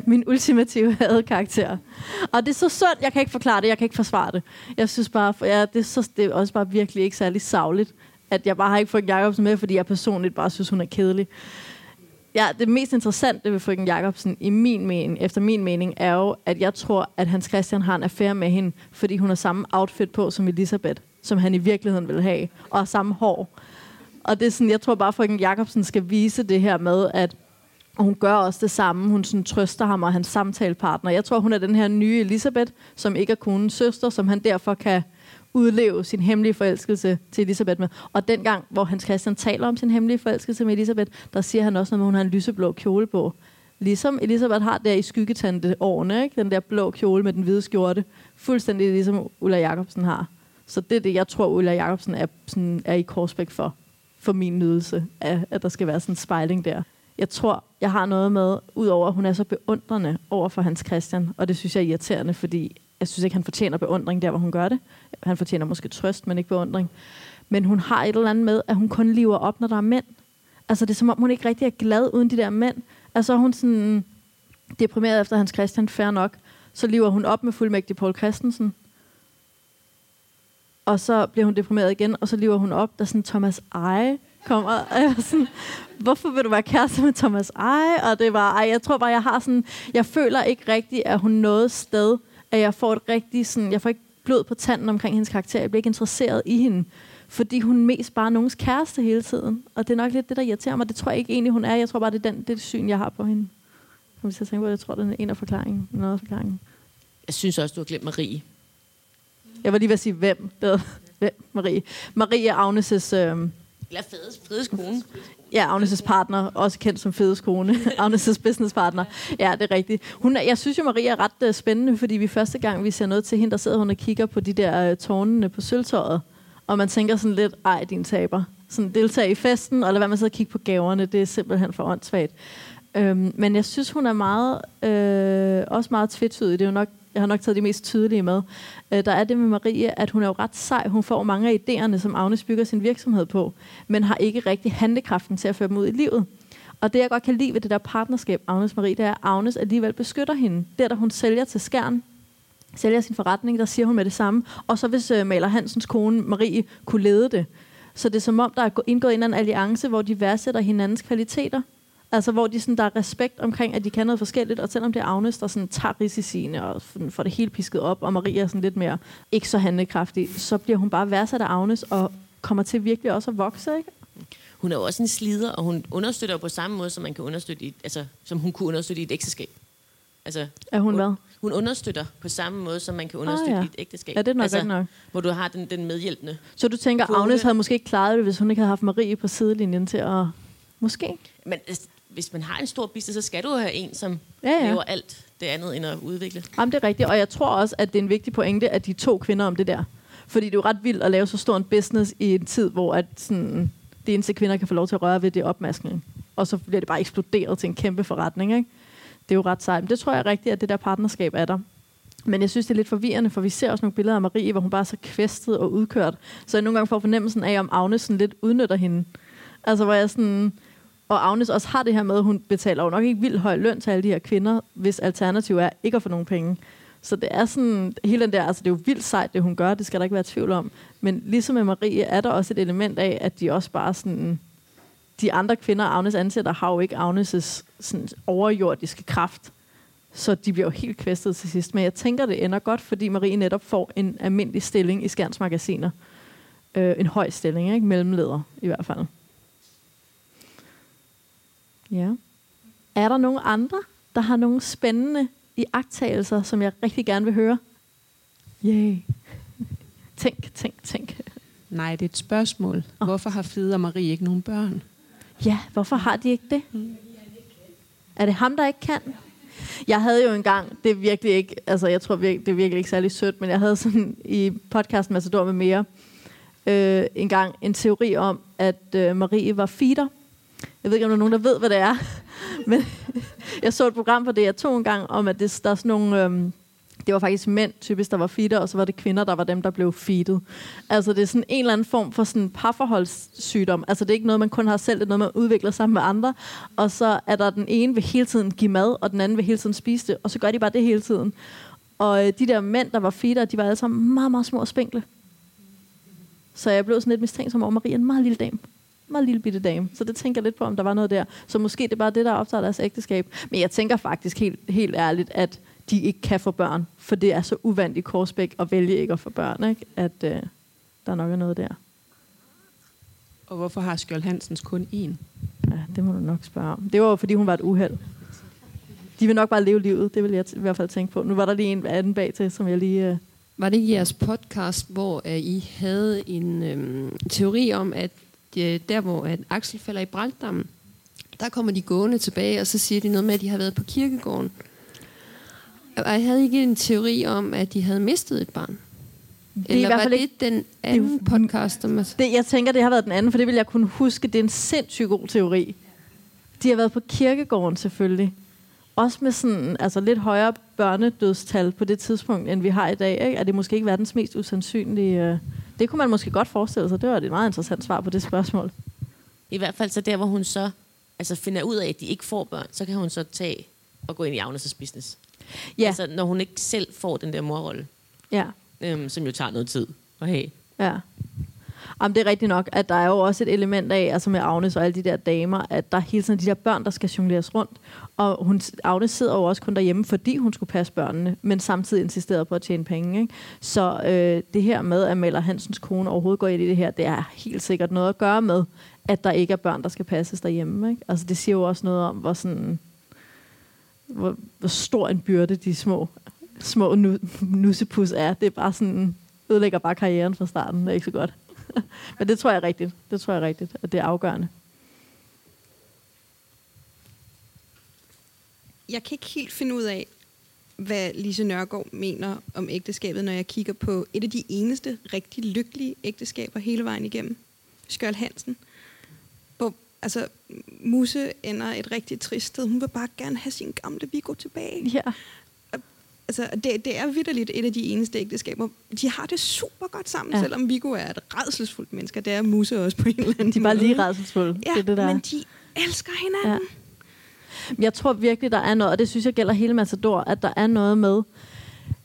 Min ultimative hadkarakter. Og det er så sundt, jeg kan ikke forklare det, jeg kan ikke forsvare det. Jeg synes bare, for ja, det, er så, det er også bare virkelig ikke særlig savligt, at jeg bare har ikke fået Jacobsen med, fordi jeg personligt bare synes, hun er kedelig. Ja, det mest interessante ved frøken Jacobsen, i min mening, efter min mening, er jo, at jeg tror, at Hans Christian har en affære med hende, fordi hun har samme outfit på som Elisabeth, som han i virkeligheden vil have, og samme hår. Og det er sådan, jeg tror bare, at frøken Jacobsen skal vise det her med, at og hun gør også det samme. Hun sådan trøster ham og hans samtalepartner. Jeg tror, hun er den her nye Elisabeth, som ikke er konens søster, som han derfor kan udleve sin hemmelige forelskelse til Elisabeth med. Og dengang, hvor Hans Christian taler om sin hemmelige forelskelse med Elisabeth, der siger han også noget med, at hun har en lyseblå kjole på. Ligesom Elisabeth har der i skyggetante årene, ikke? den der blå kjole med den hvide skjorte. Fuldstændig ligesom Ulla Jacobsen har. Så det er det, jeg tror, Ulla Jacobsen er, sådan, er i Korsbæk for. For min nydelse af, at der skal være sådan en spejling der. Jeg tror, jeg har noget med, udover at hun er så beundrende over for Hans Christian, og det synes jeg er irriterende, fordi jeg synes ikke, han fortjener beundring der, hvor hun gør det. Han fortjener måske trøst, men ikke beundring. Men hun har et eller andet med, at hun kun lever op, når der er mænd. Altså det er som om, hun ikke rigtig er glad uden de der mænd. Altså er hun sådan deprimeret efter Hans Christian, fair nok. Så lever hun op med fuldmægtig Paul Christensen. Og så bliver hun deprimeret igen, og så lever hun op, da sådan Thomas Eje kommer. Og jeg var sådan, hvorfor vil du være kæreste med Thomas Eje? Og det var, ej, jeg tror bare, jeg har sådan, jeg føler ikke rigtigt, at hun noget sted, at jeg får et rigtigt sådan, jeg får ikke blod på tanden omkring hendes karakter. Jeg bliver ikke interesseret i hende, fordi hun mest bare er nogens kæreste hele tiden. Og det er nok lidt det, der irriterer mig. Det tror jeg ikke egentlig, hun er. Jeg tror bare, det er den, det, er det syn, jeg har på hende. Kom til at tænke på, det. jeg tror, det er en af forklaringen. Noget af forklaringen. Jeg synes også, du har glemt Marie. Jeg var lige ved at sige, hvem? Det hvem? Marie. Marie er Agnes' øh, eller fedes, fedes kone. Ja, Agnes' partner, også kendt som Fedes kone. Agnes' businesspartner. Ja, det er rigtigt. Hun er, jeg synes jo, Maria er ret uh, spændende, fordi vi første gang, vi ser noget til hende, der sidder hun og kigger på de der uh, tårnene på sølvtøjet. Og man tænker sådan lidt, ej, din taber. Sådan deltage i festen, og lad være med at sidde og kigge på gaverne. Det er simpelthen for åndssvagt. Øhm, men jeg synes, hun er meget, øh, også meget tvetydig. Det er jo nok, jeg har nok taget de mest tydelige med. Øh, der er det med Marie, at hun er jo ret sej. Hun får mange af idéerne, som Agnes bygger sin virksomhed på, men har ikke rigtig handlekraften til at føre dem ud i livet. Og det, jeg godt kan lide ved det der partnerskab, Agnes Marie, det er, at Agnes alligevel beskytter hende. Der, der hun sælger til skærn, sælger sin forretning, der siger hun med det samme. Og så hvis øh, Maler Hansens kone, Marie, kunne lede det. Så det er som om, der er indgået en eller anden alliance, hvor de værdsætter hinandens kvaliteter. Altså, hvor de sådan, der er respekt omkring, at de kan noget forskelligt, og selvom det er Agnes, der sådan, tager risiciene og får det helt pisket op, og Maria er sådan lidt mere ikke så handlekraftig, så bliver hun bare værdsat af Agnes, og kommer til virkelig også at vokse, ikke? Hun er jo også en slider, og hun understøtter på samme måde, som man kan understøtte i, et- altså, som hun kunne understøtte i et ægteskab. Altså, Er hun hvad? Hun understøtter på samme måde, som man kan understøtte Ah, ja. i et ægteskab. Ja, det er nok altså, nok. Hvor du har den, den medhjælpende. Så du tænker. Agnes havde måske ikke klaret det, hvis hun ikke havde haft Marie på sidelinjen til at... Måske. Men altså, hvis man har en stor business, så skal du have en, som Ja, ja. laver alt det andet end at udvikle. Jamen, det er rigtigt, og jeg tror også, at det er en vigtig pointe, at de to kvinder om det der. Fordi det er jo ret vildt at lave så stor en business i en tid, hvor at sådan, det eneste kvinder kan få lov til at røre ved, det er opmaskning. Og så bliver det bare eksploderet til en kæmpe forretning, ikke? Det er jo ret sejt. Men det tror jeg rigtigt, at det der partnerskab er der. Men jeg synes, det er lidt forvirrende, for vi ser også nogle billeder af Marie, hvor hun bare er så kvæstet og udkørt. Så jeg nogle gange får fornemmelsen af, om Agnes sådan lidt udnytter hende. Altså, hvor jeg sådan... Og Agnes også har det her med, at hun betaler jo nok ikke vildt høj løn til alle de her kvinder, hvis alternativ er ikke at få nogen penge. Så det er sådan, hele den der, altså det er jo vildt sejt, det hun gør, det skal der ikke være tvivl om. Men ligesom med Marie, er der også et element af, at de også bare sådan, de andre kvinder, Agnes ansætter, har jo ikke Agnes' sådan overjordiske kraft. Så de bliver jo helt kvæstet til sidst. Men jeg tænker, det ender godt, fordi Marie netop får en almindelig stilling i Skærns magasiner. Øh, en høj stilling, ikke? Mellemleder i hvert fald. Ja. Er der nogen andre, der har nogle spændende iagttagelser, som jeg rigtig gerne vil høre? Yay. tænk, tænk, tænk. Nej, det er et spørgsmål. Hvorfor har Fide og Marie ikke nogen børn? Ja, hvorfor har de ikke det? Er det ham, der ikke kan? Jeg havde jo engang, det er virkelig ikke, altså jeg tror virkelig, det er virkelig ikke særlig sødt, men jeg havde sådan i podcasten Massador med mere, øh, engang en teori om, at øh, Marie var feeder. Jeg ved ikke, om der er nogen, der ved, hvad det er. men jeg så et program på DR2 en gang, om at det, der er sådan nogle... Øhm, det var faktisk mænd typisk, der var feeder, og så var det kvinder, der var dem, der blev feedet. Altså det er sådan en eller anden form for sådan parforholdssygdom. Altså det er ikke noget, man kun har selv, det er noget, man udvikler sammen med andre. Og så er der den ene vil hele tiden give mad, og den anden vil hele tiden spise det, og så gør de bare det hele tiden. Og øh, de der mænd, der var feeder, de var alle sammen meget, meget små og spinkle. Så jeg blev sådan lidt mistænkt som over Marie, en meget lille dame. Meget lille bitte dame. Så det tænker jeg lidt på, om der var noget der. Så måske det er bare det, der optager deres ægteskab. Men jeg tænker faktisk helt, helt ærligt, at de ikke kan få børn. For det er så uvandt i Korsbæk at vælge ikke at få børn, ikke? at øh, der nok er noget der. Og hvorfor har Skjold Hansens kun én? Ja, det må du nok spørge om. Det var jo, fordi hun var et uheld. De vil nok bare leve livet, det vil jeg t- i hvert fald tænke på. Nu var der lige en anden bag til, som jeg lige... Øh... Var det ikke jeres podcast, hvor uh, I havde en øhm, teori om, at uh, der hvor at Axel falder i branddammen, der kommer de gående tilbage, og så siger de noget med, at de har været på kirkegården. Og jeg havde ikke en teori om, at de havde mistet et barn. Det er Eller i hvert var fald det ikke- den anden podcast? Om at... Det, jeg tænker, det har været den anden, for det vil jeg kunne huske. Det er en sindssygt god teori. De har været på kirkegården selvfølgelig. Også med sådan, altså lidt højere børnedødstal på det tidspunkt, end vi har i dag. Ikke? Er det måske ikke verdens mest usandsynlige... Øh... Det kunne man måske godt forestille sig. Det var et meget interessant svar på det spørgsmål. I hvert fald så der, hvor hun så altså finder ud af, at de ikke får børn, så kan hun så tage og gå ind i Agnes' business. Ja. Altså, når hun ikke selv får den der morrolle, Ja. øhm, som jo tager noget tid at have. Ja. Jamen, det er rigtigt nok, at der er jo også et element af, altså med Agnes og alle de der damer, at der er hele tiden de der børn, der skal jongleres rundt. Og hun, Agnes sidder jo også kun derhjemme, fordi hun skulle passe børnene, men samtidig insisterede på at tjene penge. Ikke? Så øh, det her med, at Mella Hansens kone overhovedet går ind i det her, det er helt sikkert noget at gøre med, at der ikke er børn, der skal passes derhjemme. Ikke? Altså det siger jo også noget om, hvor sådan hvor, hvor stor en byrde de små, små nu, nussepus er. Det er bare sådan, ødelægger bare karrieren fra starten. Det er ikke så godt. Men det tror jeg er rigtigt. Det tror jeg er rigtigt, at det er afgørende. Jeg kan ikke helt finde ud af, hvad Lise Nørgaard mener om ægteskabet, når jeg kigger på et af de eneste rigtig lykkelige ægteskaber hele vejen igennem. Skjold Hansen. Hvor, altså, Musse ender et rigtig trist sted. Hun vil bare gerne have sin gamle Viggo tilbage. Ja. Altså, det, det er vidderligt et af de eneste ægteskaber. De har det super godt sammen, ja. Selvom Viggo er et redselsfuldt menneske. Det er Musse også på en eller anden De er bare måde. lige redselsfulde. Ja, det er det, der men de elsker hinanden. Ja. Jeg tror virkelig, der er noget, og det synes jeg gælder hele Matador, at der er noget med,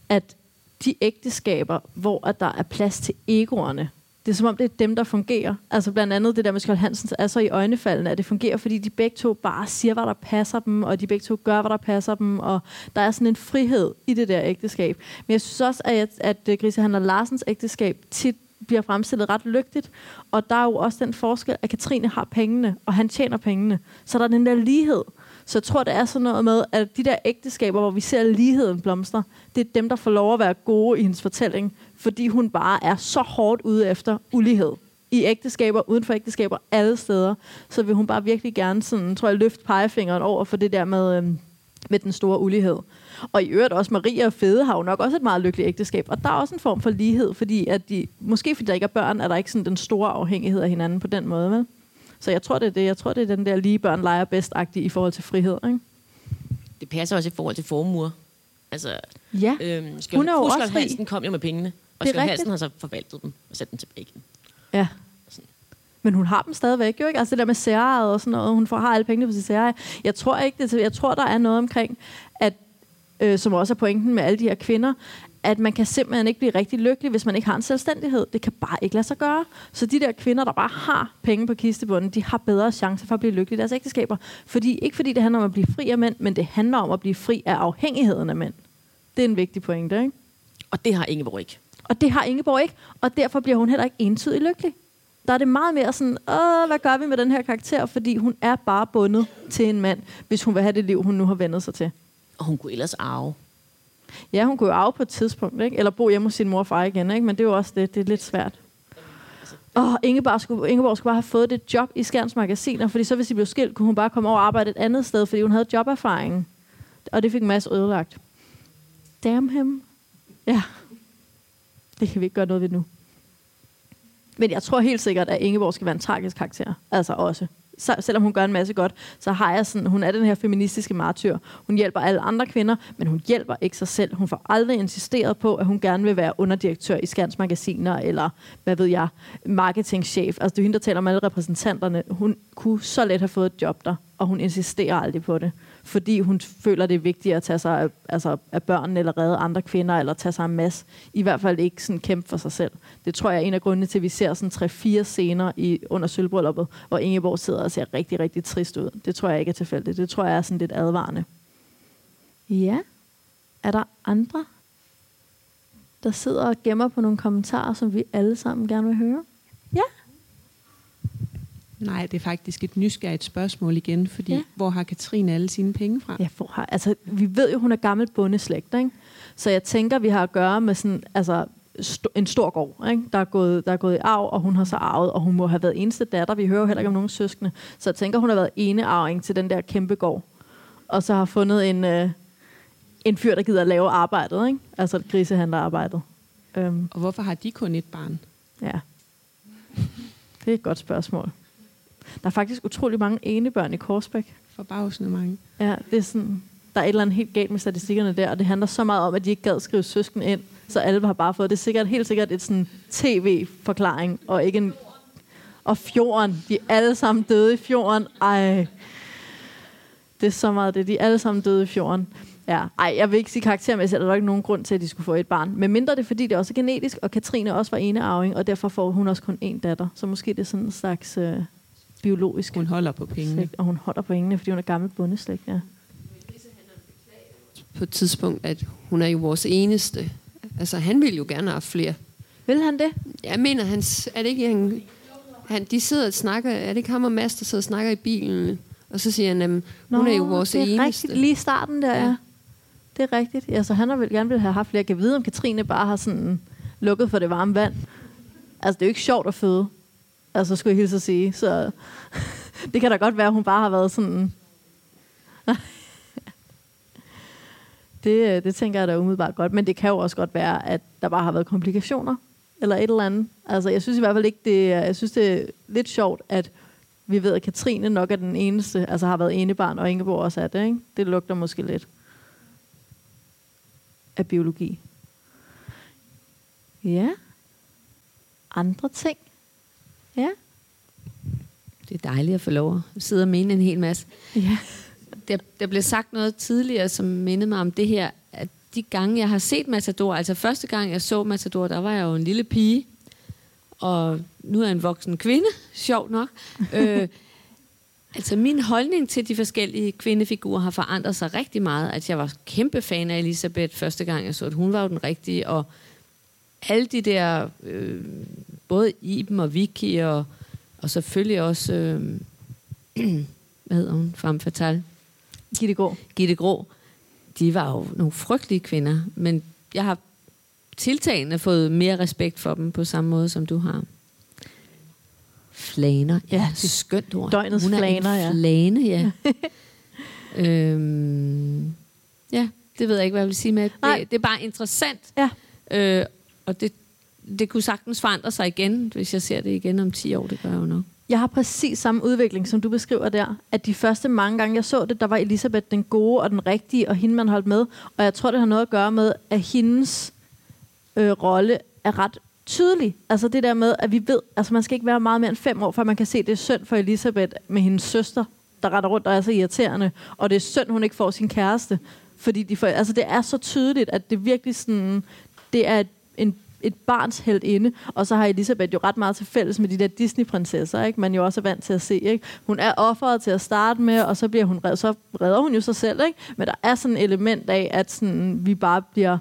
at de ægteskaber, hvor at der er plads til egoerne, det er som om, det er dem, der fungerer. Altså blandt andet det der med Skjold Hansens er så i øjnefaldene, at det fungerer, fordi de begge to bare siger, hvad der passer dem, og de begge to gør, hvad der passer dem, og der er sådan en frihed i det der ægteskab. Men jeg synes også, at, at øh, Grise Handler Larsens ægteskab tit bliver fremstillet ret lygtigt, og der er jo også den forskel, at Katrine har pengene, og han tjener pengene. Så der er den der lighed. Så jeg tror, det er sådan noget med, at de der ægteskaber, hvor vi ser ligheden blomstre, det er dem, der får lov at være gode i hendes fortælling, fordi hun bare er så hårdt ude efter ulighed. I ægteskaber, uden for ægteskaber, alle steder. Så vil hun bare virkelig gerne, sådan, tror jeg, løfte pegefingeren over for det der med, øhm, med den store ulighed. Og i øvrigt også Maria og Fede har jo nok også et meget lykkeligt ægteskab. Og der er også en form for lighed, fordi at de, måske fordi der ikke er børn, er der ikke sådan den store afhængighed af hinanden på den måde, vel? Så jeg tror, det er det. Jeg tror, det er den der lige børn leger bedst i forhold til frihed, ikke? Det passer også i forhold til formue. Altså, Ja, øhm, hun er jo også rig. Kom jo med pengene, og rigtigt. Hansen har så forvaltet dem og sat dem tilbage igen. Ja. Men hun har dem stadigvæk jo ikke. Altså det der med særejet og sådan noget. Hun får, har alle pengene på sit særeje. Jeg tror ikke det. Jeg tror, der er noget omkring, at, øh, som også er pointen med alle de her kvinder, at man kan simpelthen ikke blive rigtig lykkelig, hvis man ikke har en selvstændighed. Det kan bare ikke lade sig gøre. Så de der kvinder, der bare har penge på kistebunden, de har bedre chance for at blive lykkelige i deres ægteskaber. Fordi, ikke fordi det handler om at blive fri af mænd, men det handler om at blive fri af afhængigheden af mænd. Det er en vigtig pointe, ikke? Og det har Ingeborg ikke. Og det har Ingeborg ikke, og derfor bliver hun heller ikke entydigt lykkelig. Der er det meget mere sådan, Åh, hvad gør vi med den her karakter? Fordi hun er bare bundet til en mand, hvis hun vil have det liv, hun nu har vendet sig til. Og hun kunne ellers arve. Ja, hun kunne jo arve på et tidspunkt, ikke? eller bo hjemme hos sin mor og far igen, ikke? men det er jo også det, det er lidt svært. Og Ingeborg skulle, Ingeborg skulle bare have fået det job i Skjerns Magasiner, fordi så hvis de blev skilt, kunne hun bare komme over og arbejde et andet sted, fordi hun havde joberfaring. Og det fik Mads ødelagt. Damn him. Ja. Det kan vi ikke gøre noget ved nu. Men jeg tror helt sikkert, at Ingeborg skal være en tragisk karakter. Altså også. Så, selvom hun gør en masse godt, så har jeg sådan, hun er den her feministiske martyr. Hun hjælper alle andre kvinder, men hun hjælper ikke sig selv. Hun får aldrig insisteret på, at hun gerne vil være underdirektør i Skans Magasiner, eller hvad ved jeg, marketingchef. Altså det er hende, der taler om alle repræsentanterne. Hun kunne så let have fået et job der, og hun insisterer aldrig på det. Fordi hun føler, det er vigtigt at tage sig af, altså, af børnene, eller redde andre kvinder, eller tage sig af masse. I hvert fald ikke sådan kæmpe for sig selv. Det tror jeg er en af grundene til, at vi ser sådan tre-fire scener i, under sølvbrylluppet, hvor Ingeborg sidder og ser rigtig, rigtig trist ud. Det tror jeg ikke er tilfældigt. Det tror jeg er sådan lidt advarende. Ja. Er der andre, der sidder og gemmer på nogle kommentarer, som vi alle sammen gerne vil høre? Ja. Nej, det er faktisk et nysgerrigt spørgsmål igen, fordi Ja. hvor har Katrine alle sine penge fra? Ja, hvor har, altså, vi ved jo, hun er gammel bondeslægt, ikke? Så jeg tænker, vi har at gøre med sådan, altså, st- en stor gård, ikke? Der, er gået, der er gået i arv, og hun har så arvet, og hun må have været eneste datter. Vi hører jo heller ikke om nogen søskende. Så jeg tænker, hun har været enearving til den der kæmpe gård. Og så har fundet en, øh, en fyr, der gider at lave arbejdet, ikke? Altså et grisehandlerarbejdet. Øhm, Og hvorfor har de kun et barn? ja. Det er et godt spørgsmål. Der er faktisk utrolig mange enebørn i Korsbæk. Forbavsende mange. Ja, det er sådan, der er et eller andet helt galt med statistikkerne der, og det handler så meget om, at de ikke gad skrive søsken ind, så alle har bare fået det. er sikkert, helt sikkert et sådan tv-forklaring, og ikke en... Og fjorden, de er alle sammen døde i fjorden. Ej, det er så meget det, de er alle sammen døde i fjorden. Ja, ej, jeg vil ikke sige karaktermæssigt, at der er ikke nogen grund til, at de skulle få et barn. Men mindre det fordi det også er genetisk, og Katrine også var enearving, og derfor får hun også kun én datter. Så måske det er sådan en slags øh, biologisk Hun holder på pengene. slægt, og hun holder på pengene, fordi hun er gammel bundeslægt, ja. På et tidspunkt, at hun er jo vores eneste. Altså, han ville jo gerne have flere. Vil han det? Jeg mener, han, er det ikke han, han, de sidder og snakker, er det ikke ham og Mads, der sidder og snakker i bilen? Og så siger han, at hun er jo vores det er eneste. rigtigt. Lige starten der, ja. ja. Det er rigtigt. Ja, så han har vel gerne vil have haft flere. Jeg kan vide, om Katrine bare har sådan lukket for det varme vand. Altså, det er jo ikke sjovt at føde. Altså, skulle jeg hilse at sige. Så det kan da godt være, at hun bare har været sådan... det, øh, det tænker jeg da umiddelbart godt. Men det kan jo også godt være, at der bare har været komplikationer. Eller et eller andet. Altså, jeg synes i hvert fald ikke, det Jeg synes, det er lidt sjovt, at vi ved, at Katrine nok er den eneste, altså har været enebarn, og Ingeborg også er det, ikke? Det lugter måske lidt af biologi. Ja. Andre ting? Ja. Det er dejligt at få lov at sidde og mene en hel masse. Ja. Der, der blev sagt noget tidligere, som mindede mig om det her, at de gange, jeg har set Matador, altså første gang, jeg så Matador, der var jeg jo en lille pige, og nu er jeg en voksen kvinde, sjovt nok. øh, altså min holdning til de forskellige kvindefigurer har forandret sig rigtig meget. At jeg var kæmpe fan af Elisabeth første gang, jeg så at hun var jo den rigtige, og alle de der, øh, både Iben og Vicky, og, og selvfølgelig også, øh, hvad hedder hun, Femme Fatale? Gitte Grå. Gitte Grå. De var jo nogle frygtelige kvinder, men jeg har tiltagende fået mere respekt for dem på samme måde, som du har. Flaner. Ja, det er skønt ord. Døgnets Hun er flaner, en ja. flane, ja. øhm, ja, det ved jeg ikke, hvad jeg vil sige med. Det, det er bare interessant. Ja. Øh, og det, det kunne sagtens forandre sig igen, hvis jeg ser det igen om 10 år. Det gør jeg jo nok. Jeg har præcis samme udvikling, som du beskriver der. At de første mange gange, jeg så det, der var Elisabeth den gode og den rigtige, og hende, man holdt med. Og jeg tror, det har noget at gøre med, at hendes øh, rolle er ret tydelig. Altså det der med, at vi ved, altså man skal ikke være meget mere end fem år, før man kan se, at det er synd for Elisabeth med hendes søster, der retter rundt og er så irriterende. Og det er synd, hun ikke får sin kæreste. Fordi de får, altså det er så tydeligt, at det virkelig sådan, det er en et barns held inde, og så har Elisabeth jo ret meget til fælles med de der Disney-prinsesser, ikke? man jo også er vant til at se. Ikke? Hun er offeret til at starte med, og så, bliver hun, red- så redder hun jo sig selv. Ikke? Men der er sådan et element af, at sådan, vi bare bliver,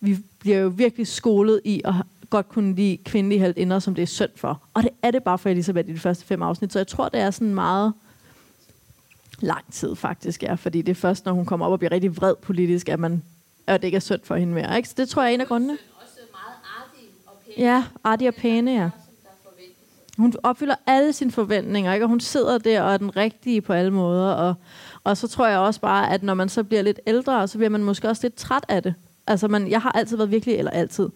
vi bliver jo virkelig skolet i at godt kunne lide kvindelige heldinder, som det er synd for. Og det er det bare for Elisabeth i de første fem afsnit, så jeg tror, det er sådan meget lang tid faktisk, ja, fordi det er først, når hun kommer op og bliver rigtig vred politisk, at man at det ikke er synd for hende mere. Ikke? Så det tror jeg er en af grundene. Ja, artig og pæne, ja. Hun opfylder alle sine forventninger, ikke? og hun sidder der og er den rigtige på alle måder. Og, og så tror jeg også bare, at når man så bliver lidt ældre, så bliver man måske også lidt træt af det. Altså, man, jeg har altid været virkelig, eller altid,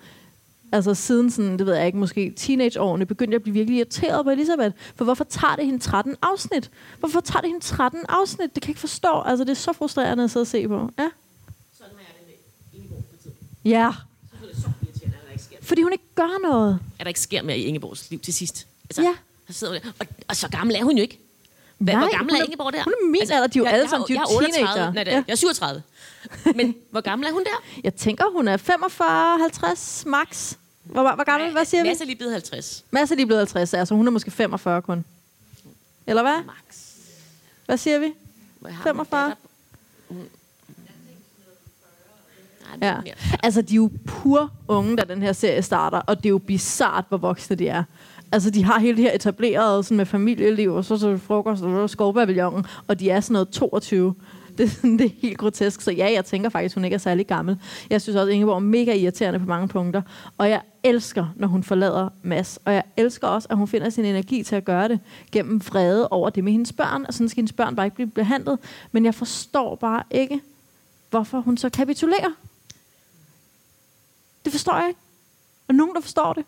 altså siden sådan, det ved jeg ikke, måske teenageårene, begyndte jeg at blive virkelig irriteret på Elisabeth. For hvorfor tager det hende 13 afsnit? Hvorfor tager det hende 13 afsnit? Det kan jeg ikke forstå. Altså, det er så frustrerende at sidde og se på. Ja. Sådan jeg det tiden. Ja. Så er det så irriterende, at der ikke sker Fordi hun ikke gør noget. At der ikke sker mere i Ingeborgs liv til sidst. Altså, Ja. Så sidder hun der. Og, og så gammel er hun jo ikke. Hva, Nej, hvor gammel er Ingeborg der? hun er min alder, de er jo jeg- alle sammen, de er jo 38. teenager. Nej, Ja. jeg er 37. Men hvor gammel er hun der? Jeg tænker, hun er 45, 50 max. Hvor, hvor gammel, hvad siger vi? Mads er lige blevet 50. Mads er lige blevet 50, altså hun er måske 45 kun. Eller hvad? Max. Hvad siger vi? Hvor jeg har 45? min datter- Hun- Ja. mere. Altså, de er jo pur unge, da den her serie starter, og det er jo bizart, hvor voksne de er. Altså, de har hele det her etableret sådan med familieliv, og så så frokost og skovpavillonen, og de er sådan noget 22. Det, er sådan, det er helt grotesk. Så ja, jeg tænker faktisk, hun ikke er særlig gammel. Jeg synes også, at Ingeborg er mega irriterende på mange punkter. Og jeg elsker, når hun forlader Mads. Og jeg elsker også, at hun finder sin energi til at gøre det gennem vrede over det med hendes børn. Og sådan skal hendes børn bare ikke blive behandlet. Men jeg forstår bare ikke, hvorfor hun så kapitulerer. Det forstår jeg ikke. Og nogen, der forstår det.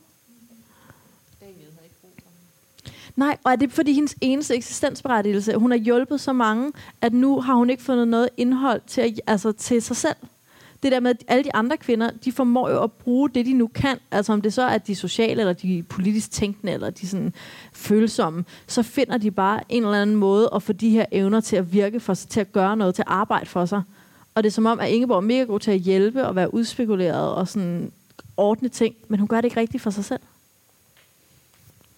Nej, og er det fordi hendes eneste eksistensberettigelse, hun har hjulpet så mange, at nu har hun ikke fundet noget indhold til, at, altså, til sig selv? Det der med, at alle de andre kvinder, de formår jo at bruge det, de nu kan. Altså om det så er de sociale, eller de politisk tænkende, eller de sådan følsomme, så finder de bare en eller anden måde at få de her evner til at virke for sig, til at gøre noget, til at arbejde for sig. Og det er som om, at Ingeborg er mega god til at hjælpe og være udspekuleret og sådan ordne ting, men hun gør det ikke rigtigt for sig selv.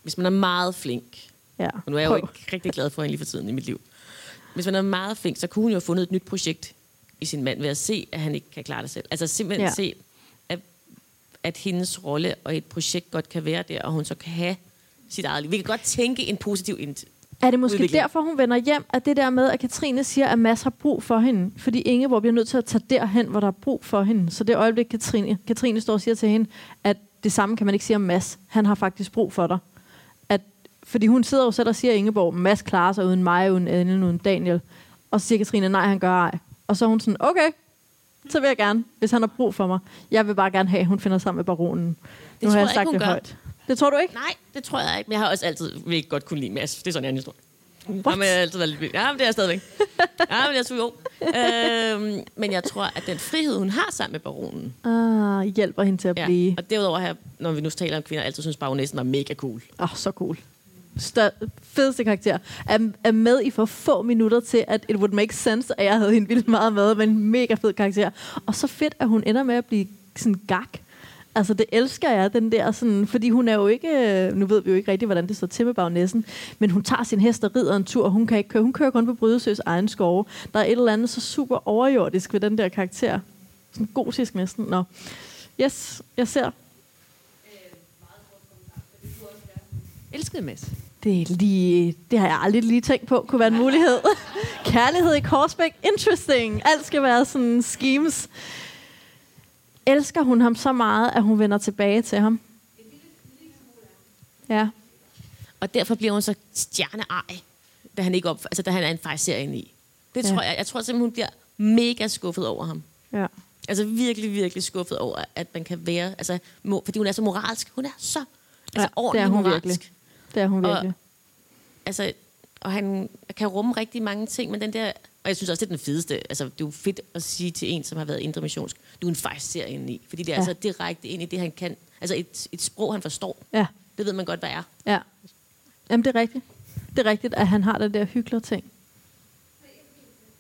Hvis man er meget flink, Ja. og nu er jeg jo ikke rigtig glad for hende lige for tiden i mit liv. Hvis man er meget flink, så kunne hun jo have fundet et nyt projekt i sin mand ved at se, at han ikke kan klare det selv. Altså simpelthen Ja. ja. se, at, at hendes rolle og et projekt godt kan være der, og hun så kan have sit eget liv. Vi kan godt tænke en positiv ind. Er det måske udvikling. derfor, hun vender hjem, at det der med, at Katrine siger, at Mads har brug for hende? Fordi Ingeborg bliver nødt til at tage derhen, hvor der er brug for hende. Så det øjeblik, Katrine, Katrine står og siger til hende, at det samme kan man ikke sige om Mads. Han har faktisk brug for dig. At, fordi hun sidder jo selv og siger, at Ingeborg, Mads klarer sig uden mig, uden Ellen, uden Daniel. Og så siger Katrine, nej, han gør ej. Og så er hun sådan, okay, så vil jeg gerne, hvis han har brug for mig. Jeg vil bare gerne have, at hun finder sammen med baronen. Nu tror har jeg jeg ikke, sagt hun det gør. Det tror du ikke? Nej, det tror jeg ikke. Men jeg har også altid virkelig godt kunne lide Mads. Det er sådan en anden historie. What? Jamen, jeg har altid været lidt. Ja, men det er jeg stadigvæk. ja, men jeg tror jo. Øhm, men jeg tror, at den frihed, hun har sammen med baronen, Ah, hjælper hende til at ja. blive. og derudover her, når vi nu taler om kvinder, altid synes baronessen var mega cool. Åh, oh, så cool. Stør, fedeste karakter. Er, er med i for få minutter til, at it would make sense, at jeg havde hende vildt meget med, men en mega fed karakter. Og så fedt, at hun ender med at blive sådan gak. Altså, det elsker jeg, den der sådan, fordi hun er jo ikke, øh, nu ved vi jo ikke rigtigt, hvordan det står til med bagnæssen, men hun tager sin hest og rider en tur, og hun kan ikke køre, hun kører kun på Brydesøs egen skove. Der er et eller andet så super overjordisk ved den der karakter. Sådan gotisk næsten. Nå. Yes, jeg ser. Elskede Mads. Det, er lige, det har jeg aldrig lige tænkt på, kunne være en mulighed. Kærlighed i Korsbæk, interesting. Alt skal være sådan schemes. Elsker hun ham så meget, at hun vender tilbage til ham? Ja. Og derfor bliver hun så stjerneej, da han ikke op, altså da han er en fejser inde i. Det Ja. tror jeg. Jeg tror simpelthen, hun bliver mega skuffet over ham. Ja. Altså virkelig, virkelig skuffet over, at man kan være... Altså, mo, fordi hun er så moralsk. Hun er så altså, Ja, det er hun moralsk. virkelig. Det er hun virkelig. Og, altså, og han kan rumme rigtig mange ting, men den der... Og jeg synes også, det er den fedeste. Altså, det er jo fedt at sige til en, som har været indre missionsk, du er en fejser inde i. Fordi det er Ja. altså direkte ind i det, han kan. Altså et, et sprog, han forstår. Ja. Det ved man godt, hvad er. Ja. Jamen, det er rigtigt. Det er rigtigt, at han har den der hyggelige ting.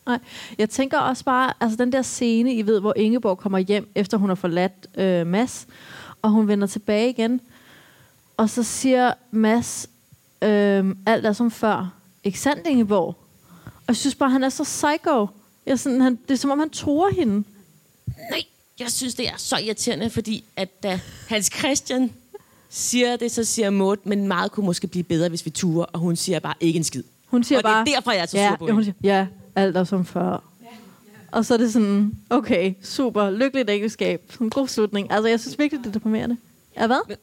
Nej, jeg tænker også bare, altså den der scene, I ved, hvor Ingeborg kommer hjem, efter hun har forladt øh, Mads, og hun vender tilbage igen, og så siger Mads, øh, alt er som før. Ikke sandt, Ingeborg? Og jeg synes bare, han er så psycho. Jeg er sådan, han, det er som om, han tror hende. Nej, jeg synes, det er så irriterende, fordi at da Hans Christian siger det, så siger Maud, men meget kunne måske blive bedre, hvis vi turer, og hun siger bare ikke en skid. Hun siger og bare, det er derfor, jeg er så ja, sur på ja, hun siger, ja, alt er som før. Og så er det sådan, okay, super, lykkeligt ægteskab, sådan en god slutning. Altså, jeg synes virkelig, det er deprimerende. Ja, hvad?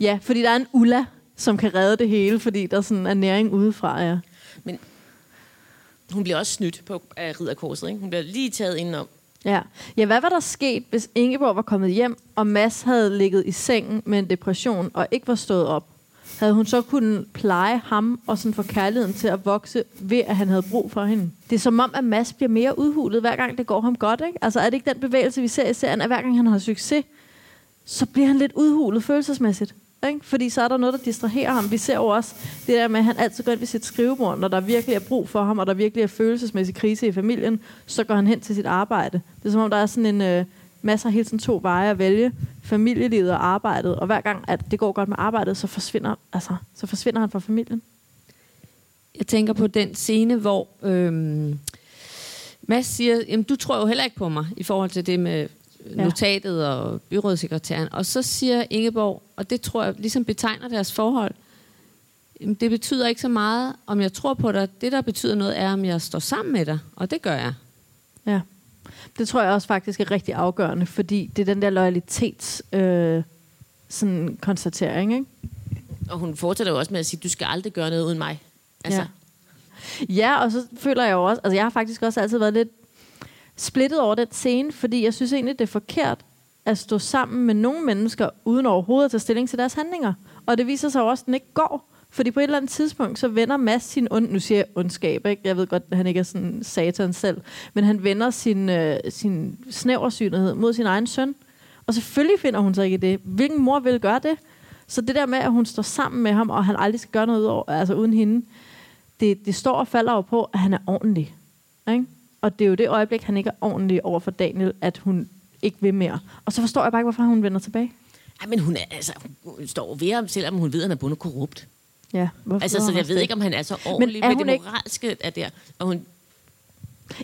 Ja, fordi der er en Ulla, som kan redde det hele, fordi der er sådan en næring udefra, ja. Hun bliver også snydt på af ridderkorset, ikke? Hun bliver lige taget indenom. Ja. ja, hvad var der sket, hvis Ingeborg var kommet hjem, og Mads havde ligget i sengen med en depression og ikke var stået op? Havde hun så kunnet pleje ham og sådan få kærligheden til at vokse ved, at han havde brug for hende? Det er som om, at Mads bliver mere udhulet, hver gang det går ham godt. Ikke? Altså er det ikke den bevægelse, vi ser i serien, at hver gang han har succes, så bliver han lidt udhulet følelsesmæssigt. Ikke? Fordi så er der noget, der distraherer ham. Vi ser jo også det der med, at han altid går ind ved sit skrivebord, når der virkelig er brug for ham, og der virkelig er følelsesmæssig krise i familien, så går han hen til sit arbejde. Det er som om, der er sådan en øh, masse hele tiden to veje at vælge. Familielivet og arbejdet. Og hver gang, at det går godt med arbejdet, så forsvinder, altså, så forsvinder han fra familien. Jeg tænker på den scene, hvor øhm, Mads siger, jamen du tror jo heller ikke på mig, i forhold til det med Ja. notatet og byrådssekretæren. Og så siger Ingeborg, og det tror jeg ligesom betegner deres forhold, det betyder ikke så meget, om jeg tror på dig. Det, der betyder noget, er, om jeg står sammen med dig. Og det gør jeg. Ja. Det tror jeg også faktisk er rigtig afgørende, fordi det er den der loyalitets øh, sådan konstatering, ikke? Og hun fortsætter jo også med at sige, du skal aldrig gøre noget uden mig. Altså, Ja. Ja, og så føler jeg jo også, altså jeg har faktisk også altid været lidt splittet over den scene, fordi jeg synes egentlig, det er forkert at stå sammen med nogle mennesker, uden overhovedet at tage stilling til deres handlinger. Og det viser sig også, at den ikke går. Fordi på et eller andet tidspunkt, så vender Mads sin ond, nu siger jeg ondskab, ikke? jeg ved godt, at han ikke er sådan satan selv, men han vender sin, øh, sin snæversynlighed mod sin egen søn. Og selvfølgelig finder hun sig ikke i det. Hvilken mor vil gøre det? Så det der med, at hun står sammen med ham, og han aldrig skal gøre noget ud over, altså uden hende, det, det står og falder jo på, at han er ordentlig. Ikke? Og det er jo det øjeblik, han ikke er ordentlig over for Daniel, at hun ikke vil mere. Og så forstår jeg bare ikke, hvorfor hun vender tilbage. Ej, men hun, er, altså, hun står ved ham, selvom hun ved, at han er bundet korrupt. Ja, hvorfor Altså, så jeg ved ikke, om han er så ordentlig, er men, hun det ikke- moralske er der. Og hun,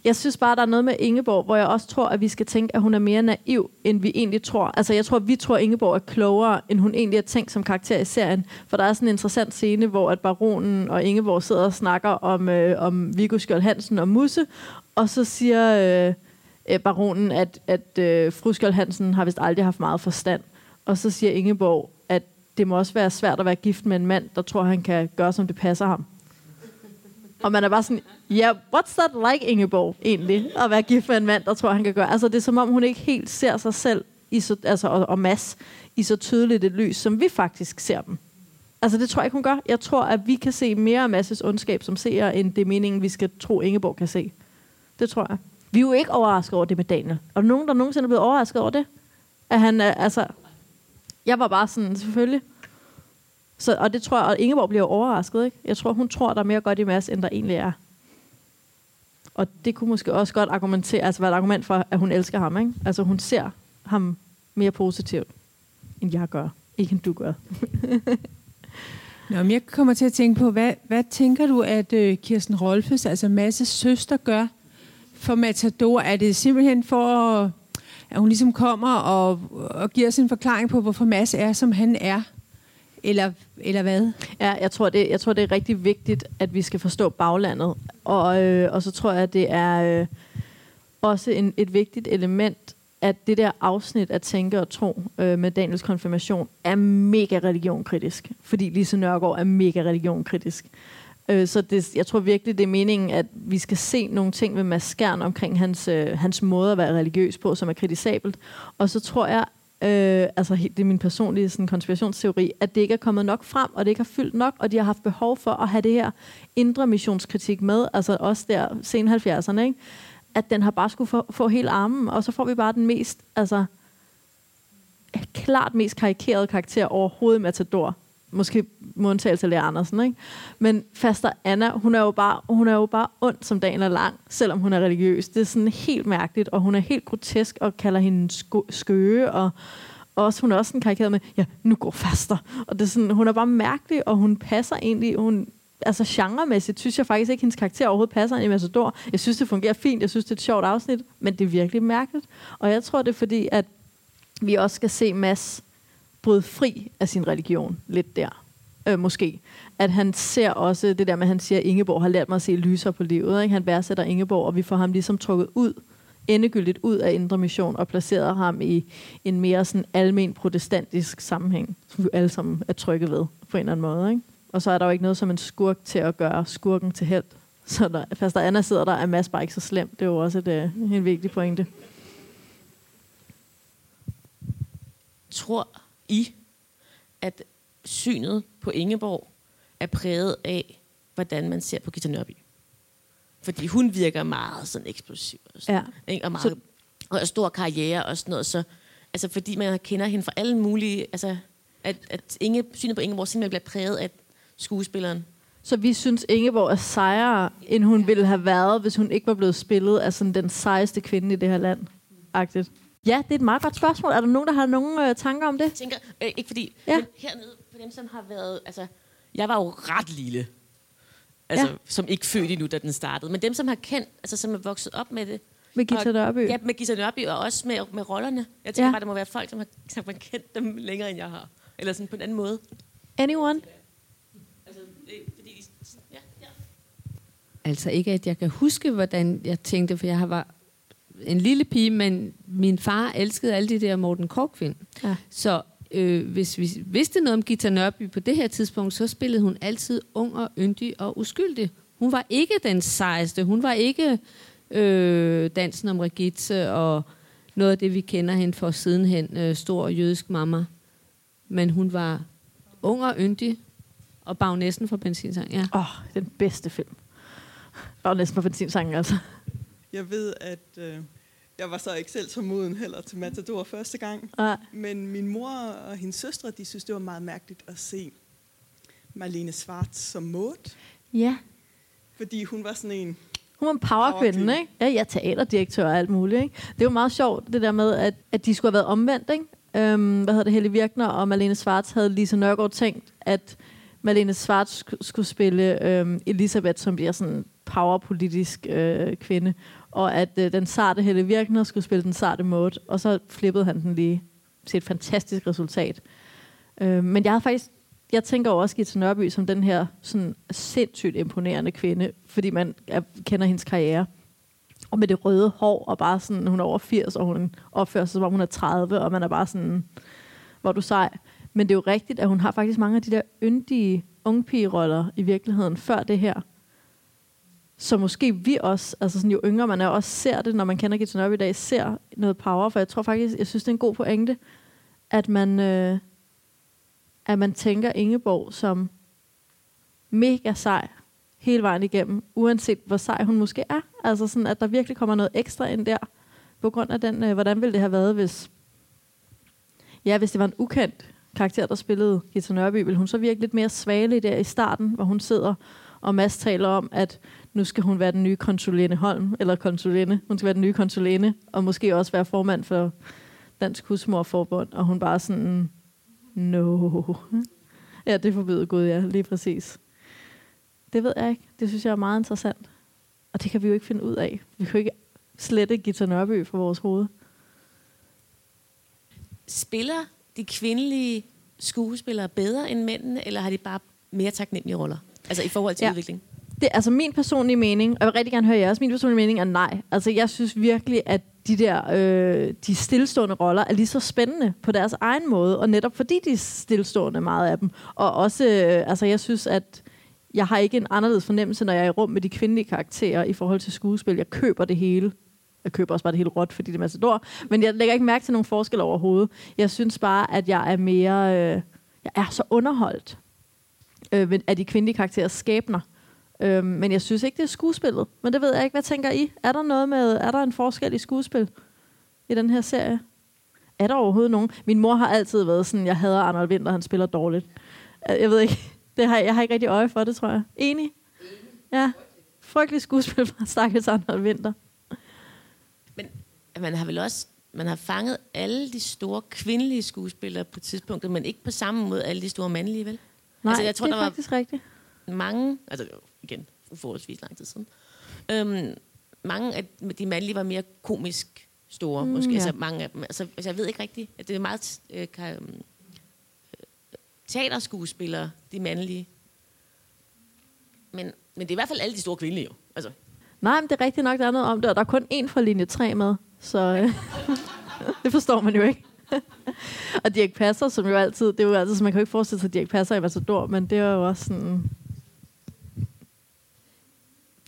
Jeg synes bare, der er noget med Ingeborg, hvor jeg også tror, at vi skal tænke, at hun er mere naiv, end vi egentlig tror. Altså, jeg tror, vi tror, at Ingeborg er klogere, end hun egentlig er tænkt som karakter i serien. For der er sådan en interessant scene, hvor at baronen og Ingeborg sidder og snakker om, øh, om Viggo Skjold Hansen og Musse, og så siger øh, øh, baronen, at, at øh, fru Skjold Hansen har vist aldrig haft meget forstand. Og så siger Ingeborg, at det må også være svært at være gift med en mand, der tror, han kan gøre, som det passer ham. Og man er bare sådan, ja, yeah, what's that like, Ingeborg, egentlig? At være gift med en mand, der tror, han kan gøre. Altså, det er som om, hun ikke helt ser sig selv, i så, altså, og, og Mads, i så tydeligt et lys, som vi faktisk ser dem. Altså, det tror jeg ikke, hun gør. Jeg tror, at vi kan se mere af Masses ondskab som seere, end det er meningen, vi skal tro, Ingeborg kan se. Det tror jeg. Vi er jo ikke overrasket over det med Daniel. Og nogen, der nogensinde er blevet overrasket over det? At han, altså... Jeg var bare sådan, selvfølgelig. Så, og det tror jeg, og Ingeborg bliver overrasket, ikke? Jeg tror, hun tror, der er mere godt i Mads, end der egentlig er. Og det kunne måske også godt argumentere, altså være et argument for, at hun elsker ham, ikke? Altså hun ser ham mere positivt, end jeg gør. Ikke end du gør. Nå, men jeg kommer til at tænke på, hvad, hvad tænker du, at øh, Kirsten Rolfes, altså Masses søster, gør for Matador? Er det simpelthen for, at- hun ligesom kommer og, og giver sin forklaring på, hvorfor Mads er, som han er? Eller, eller hvad? Ja, jeg tror, det, jeg tror, det er rigtig vigtigt, at vi skal forstå baglandet. Og, øh, og så tror jeg, at det er øh, også en, et vigtigt element, at det der afsnit at tænke og tro øh, med Daniels konfirmation er mega religionkritisk. Fordi Lise Nørgaard er mega religionkritisk. Øh, så det, jeg tror virkelig, det er meningen, at vi skal se nogle ting ved Mads Skjern omkring hans, øh, hans måde at være religiøs på, som er kritisabelt. Og så tror jeg, øh, altså det er min personlige sådan, konspirationsteori, at det ikke er kommet nok frem, og det ikke har fyldt nok, og de har haft behov for at have det her indre missionskritik med, altså også der sen 70'erne, ikke? at den har bare skulle få, få hele armen, og så får vi bare den mest, altså klart mest karikerede karakter overhovedet Matador. Måske med undtagelse af Lea Andersen, ikke? Men Faster Anna, hun er, jo bare, hun er jo bare ond, som dagen er lang, selvom hun er religiøs. Det er sådan helt mærkeligt, og hun er helt grotesk, og kalder hende sko- skøge, og også, hun er også sådan karikeret med, ja, nu går faster. Og det er sådan, hun er bare mærkelig, og hun passer egentlig, hun, altså genremæssigt, synes jeg faktisk ikke, hendes karakter overhovedet passer ind i Massador. Jeg synes, det fungerer fint, jeg synes, det er et sjovt afsnit, men det er virkelig mærkeligt. Og jeg tror, det er fordi, at vi også skal se Mads bryde fri af sin religion lidt der. Øh, måske. At han ser også det der med, at han siger, at Ingeborg har lært mig at se lyser på livet. Ikke? Han værdsætter Ingeborg, og vi får ham ligesom trukket ud, endegyldigt ud af Indre Mission, og placeret ham i en mere sådan almen protestantisk sammenhæng, som vi alle sammen er trygge ved, på en eller anden måde. Ikke? Og så er der jo ikke noget som en skurk til at gøre skurken til held. Så der, fast der Anna sidder der, er Mads bare ikke så slem. Det er jo også et, øh, en vigtig pointe. tror i, at synet på Ingeborg er præget af, hvordan man ser på Gita Nørby? Fordi hun virker meget sådan eksplosiv. Og, sådan, Ja. ikke? og, meget, Så- og stor karriere og sådan noget. Så, altså, fordi man kender hende fra alle mulige... Altså, at, at Inge, synet på Ingeborg simpelthen bliver præget af skuespilleren. Så vi synes, Ingeborg er sejere, end hun ville have været, hvis hun ikke var blevet spillet af sådan den sejeste kvinde i det her land. Agtigt. Ja, det er et meget godt spørgsmål. Er der nogen, der har nogle øh, tanker om det? Jeg tænker, øh, ikke fordi, Ja. men hernede, for dem, som har været... Altså, jeg var jo ret lille. Altså, Ja. som ikke født endnu, da den startede. Men dem, som har kendt, altså som er vokset op med det. Med Gita Nørby? Ja, med Gita Nørby, og også med, med rollerne. Jeg tænker Ja. bare, der må være folk, som har, som har kendt dem længere, end jeg har. Eller sådan på en anden måde. Anyone? Altså, fordi ja, ja. Altså ikke, at jeg kan huske, hvordan jeg tænkte, for jeg var en lille pige, men min far elskede alle de der Morten Korkvind. Ja. Så øh, hvis vi vidste noget om Gita Nørby på det her tidspunkt, så spillede hun altid ung og yndig og uskyldig. Hun var ikke den sejeste. Hun var ikke øh, dansen om Regitze og noget af det, vi kender hende for sidenhen, øh, stor jødisk mamma. Men hun var ung og yndig og bagnæsten fra benzinsang. Ja. Åh, oh, den bedste film. Og næsten på benzinsangen, altså. Jeg ved, at øh, jeg var så ikke selv så moden heller til Matador første gang. Nej. Men min mor og hendes søstre, de synes, det var meget mærkeligt at se Marlene Schwartz som Maud. Ja. Fordi hun var sådan en Hun var en powerkvinde, ikke? Ja, ja, teaterdirektør og alt muligt, ikke? Det er jo meget sjovt, det der med, at, at de skulle have været omvendt, ikke? Øhm, hvad hedder det, Helle Virkner og Malene Svarts havde Lise Nørgaard tænkt, at Malene Svarts sk- skulle spille øhm, Elisabeth, som bliver sådan en powerpolitisk øh, kvinde, og at øh, den sarte Helle Virkner skulle spille den sarte mode, og så flippede han den lige til et fantastisk resultat. Øh, men jeg har faktisk, jeg tænker også Gita Nørby som den her sådan sindssygt imponerende kvinde, fordi man er, kender hendes karriere. Og med det røde hår, og bare sådan, hun er over 80, og hun opfører sig, som om hun er 30, og man er bare sådan, hvor du sej. Men det er jo rigtigt, at hun har faktisk mange af de der yndige ungpige-roller i virkeligheden før det her. Så måske vi også, altså sådan, jo yngre man er, også ser det, når man kender Gita Nørby i dag, ser noget power. For jeg tror faktisk, jeg synes, det er en god pointe, at man, øh, at man tænker Ingeborg som mega sej hele vejen igennem, uanset hvor sej hun måske er. Altså sådan, at der virkelig kommer noget ekstra ind der, på grund af den, øh, hvordan ville det have været, hvis, ja, hvis det var en ukendt karakter, der spillede Gita Nørby, ville hun så virke lidt mere svagelig der i starten, hvor hun sidder, og Mads taler om, at nu skal hun være den nye konsulene Holm, eller konsulene, hun skal være den nye konsulene, og måske også være formand for Dansk Husmorforbund, og hun bare sådan, no. Ja, det forbyder Gud, ja, lige præcis. Det ved jeg ikke. Det synes jeg er meget interessant. Og det kan vi jo ikke finde ud af. Vi kan jo ikke slette Gita Nørby fra vores hoved. Spiller de kvindelige skuespillere bedre end mændene, eller har de bare mere taknemmelige roller? Altså i forhold til ja. udvikling? Det altså min personlige mening, og jeg vil rigtig gerne høre jeres. Min personlige mening er nej. Altså jeg synes virkelig, at de der øh, de stillestående roller er lige så spændende på deres egen måde, og netop fordi de er stillestående meget af dem. Og også, øh, altså jeg synes, at jeg har ikke en anderledes fornemmelse, når jeg er i rum med de kvindelige karakterer i forhold til skuespil. Jeg køber det hele. Jeg køber også bare det hele råt, fordi det er massador. Men jeg lægger ikke mærke til nogen forskel overhovedet. Jeg synes bare, at jeg er mere... Øh, jeg er så underholdt øh, af de kvindelige karakterers skæbner. Øh, men jeg synes ikke, det er skuespillet. Men det ved jeg ikke. Hvad tænker I? Er der noget med... Er der en forskel i skuespil i den her serie? Er der overhovedet nogen? Min mor har altid været sådan, jeg hader Arnold Winter, han spiller dårligt. Jeg ved ikke. Det har, jeg har ikke rigtig øje for det, tror jeg. Enig? Ja. Frygtelig skuespil fra Stakkels Arnold Winter. Men man har vel også man har fanget alle de store kvindelige skuespillere på tidspunktet, men ikke på samme måde alle de store mandlige, vel? Nej, altså, jeg tror, det er der faktisk var rigtigt. Mange, altså igen, uforholdsvis lang tid siden, øhm, mange af de mandlige var mere komisk store, mm, måske. Ja. Altså, mange af dem. Altså, altså, jeg ved ikke rigtigt, at det er meget øh, kan, øh, teaterskuespillere, de mandlige. Men, men det er i hvert fald alle de store kvindelige jo. Altså. Nej, men det er rigtigt nok, der er noget om det, og der er kun én fra linje 3 med, så øh, det forstår man jo ikke. og Dirk Passer, som jo altid, det er jo altid, så man kan jo ikke forestille sig, at Dirk Passer er Matador, men det er jo også sådan...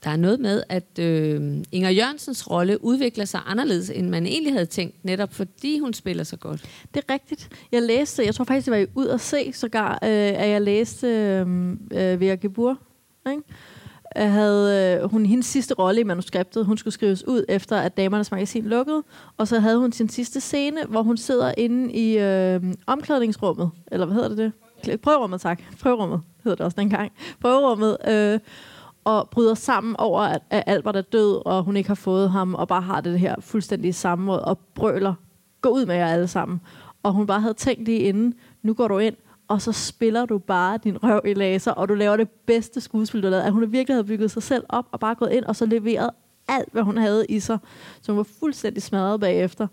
Der er noget med, at øh, Inger Jørgensens rolle udvikler sig anderledes, end man egentlig havde tænkt, netop fordi hun spiller så godt. Det er rigtigt. Jeg læste, jeg tror faktisk, det var ud at se sågar, øh, at jeg læste øh, øh, Vera Gebur, ikke? havde øh, hun hendes sidste rolle i manuskriptet. Hun skulle skrives ud efter, at Damernes Magasin lukkede. Og så havde hun sin sidste scene, hvor hun sidder inde i øh, omklædningsrummet. Eller hvad hedder det det? Prøverummet, tak. Prøverummet hedder det også dengang. Prøverummet. Øh, og bryder sammen over, at, at Albert er død, og hun ikke har fået ham, og bare har det her fuldstændig sammenråd, og brøler, gå ud med jer alle sammen. Og hun bare havde tænkt lige inden, nu går du ind, og så spiller du bare din røv i laser, og du laver det bedste skuespil, du har lavet. At hun virkelig havde bygget sig selv op, og bare gået ind, og så leveret alt, hvad hun havde i sig, som var fuldstændig smadret bagefter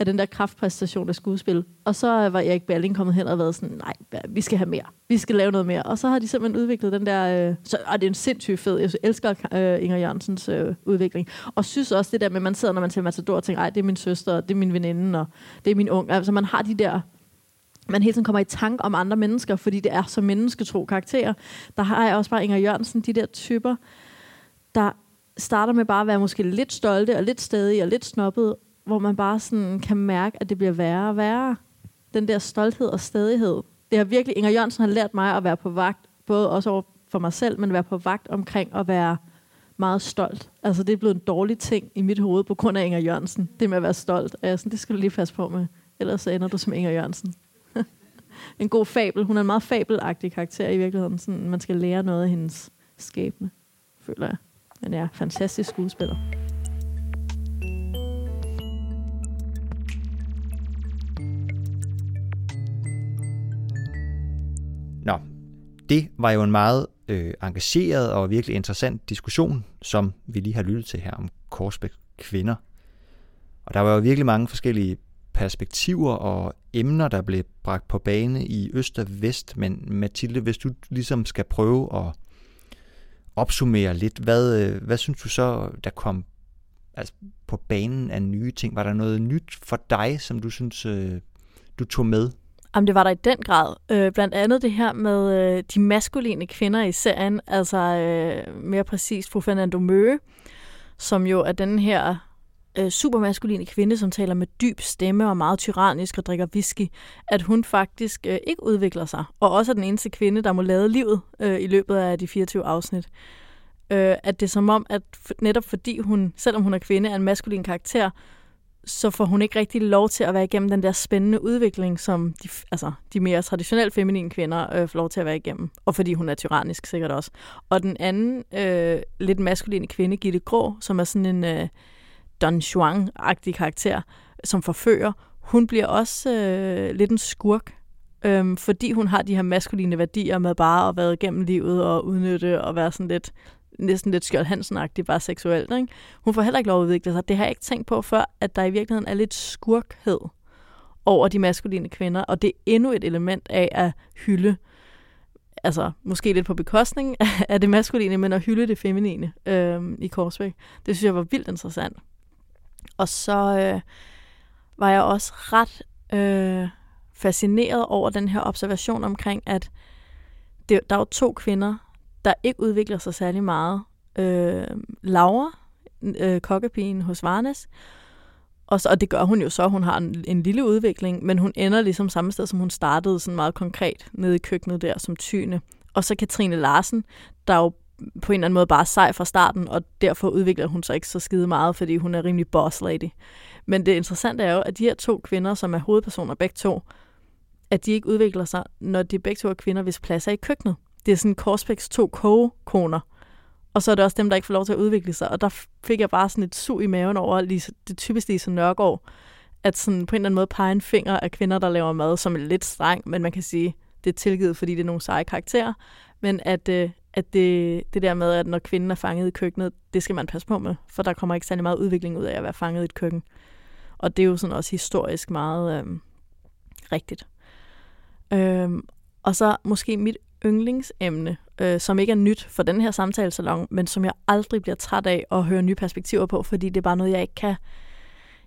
af den der kraftpræstation af skuespil. Og så var Erik Balling kommet hen og været sådan, nej, vi skal have mere. Vi skal lave noget mere. Og så har de simpelthen udviklet den der... Øh, så, og det er en sindssygt fed. Jeg elsker øh, Inger Jørgensens øh, udvikling. Og synes også det der med, at man sidder, når man ser Matador og tænker, ej, det er min søster, og det er min veninde, og det er min ung. Altså man har de der man hele tiden kommer i tanke om andre mennesker, fordi det er så mennesketro karakterer. Der har jeg også bare Inger Jørgensen, de der typer, der starter med bare at være måske lidt stolte og lidt stadige og lidt snobbede, hvor man bare sådan kan mærke, at det bliver værre og værre. Den der stolthed og stædighed. Det har virkelig, Inger Jørgensen har lært mig at være på vagt, både også over for mig selv, men være på vagt omkring at være meget stolt. Altså det er blevet en dårlig ting i mit hoved på grund af Inger Jørgensen. Det med at være stolt. Altså, det skal du lige passe på med. Ellers så ender du som Inger Jørgensen. en god fabel. Hun er en meget fabelagtig karakter i virkeligheden. Sådan, man skal lære noget af hendes skæbne, føler jeg. Men ja, fantastisk skuespiller. Det var jo en meget øh, engageret og virkelig interessant diskussion, som vi lige har lyttet til her om Korsbæk kvinder. Og der var jo virkelig mange forskellige perspektiver og emner, der blev bragt på bane i øst og vest. Men Mathilde, hvis du ligesom skal prøve at opsummere lidt, hvad, øh, hvad synes du så, der kom altså på banen af nye ting? Var der noget nyt for dig, som du synes, øh, du tog med? Jamen, det var der i den grad. Øh, blandt andet det her med øh, de maskuline kvinder i serien, altså øh, mere præcist fru Fernando Møge, som jo er den her øh, supermaskuline kvinde, som taler med dyb stemme og meget tyrannisk og drikker whisky, at hun faktisk øh, ikke udvikler sig, og også er den eneste kvinde, der må lade livet øh, i løbet af de 24 afsnit. Øh, at det er som om, at netop fordi hun, selvom hun er kvinde, er en maskulin karakter, så får hun ikke rigtig lov til at være igennem den der spændende udvikling, som de, altså, de mere traditionelt feminine kvinder øh, får lov til at være igennem. Og fordi hun er tyrannisk sikkert også. Og den anden øh, lidt maskuline kvinde, Gitte Grå, som er sådan en øh, Don Juan-agtig karakter, som forfører, hun bliver også øh, lidt en skurk, øh, fordi hun har de her maskuline værdier med bare at være igennem livet og udnytte og være sådan lidt næsten lidt Skjold hansen bare seksuelt. Ikke? Hun får heller ikke lov at udvikle sig. Det har jeg ikke tænkt på før, at der i virkeligheden er lidt skurkhed over de maskuline kvinder, og det er endnu et element af at hylde, altså måske lidt på bekostning af det maskuline, men at hylde det feminine øh, i Korsvæk. Det synes jeg var vildt interessant. Og så øh, var jeg også ret øh, fascineret over den her observation omkring, at det, der er jo to kvinder, der ikke udvikler sig særlig meget. Øh, Laura, øh, kokkepigen hos Varnes, og, så, og det gør hun jo så, hun har en, en lille udvikling, men hun ender ligesom samme sted, som hun startede, sådan meget konkret, nede i køkkenet der som tyne. Og så Katrine Larsen, der jo på en eller anden måde bare sej fra starten, og derfor udvikler hun sig ikke så skide meget, fordi hun er rimelig boss lady. Men det interessante er jo, at de her to kvinder, som er hovedpersoner begge to, at de ikke udvikler sig, når de begge to er kvinder, hvis plads er i køkkenet det er sådan Korsbæks to kogekoner. Og så er det også dem, der ikke får lov til at udvikle sig. Og der fik jeg bare sådan et sug i maven over Lise, det typisk Lise Nørgaard, at sådan på en eller anden måde pege en finger af kvinder, der laver mad, som er lidt streng, men man kan sige, det er tilgivet, fordi det er nogle seje karakterer. Men at, øh, at det, det der med, at når kvinden er fanget i køkkenet, det skal man passe på med, for der kommer ikke særlig meget udvikling ud af at være fanget i et køkken. Og det er jo sådan også historisk meget øh, rigtigt. Øh, og så måske mit yndlingsemne, øh, som ikke er nyt for den her samtalesalon, men som jeg aldrig bliver træt af at høre nye perspektiver på, fordi det er bare noget, jeg ikke kan...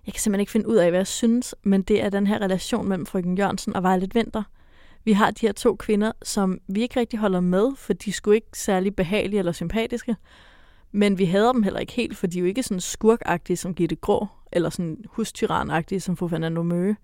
Jeg kan simpelthen ikke finde ud af, hvad jeg synes, men det er den her relation mellem frøken Jørgensen og Violet Vinter. Vi har de her to kvinder, som vi ikke rigtig holder med, for de skulle ikke særlig behagelige eller sympatiske. Men vi hader dem heller ikke helt, for de er jo ikke sådan skurkagtige som Gitte Grå, eller sådan hustyranagtige som fru Fernando Møge.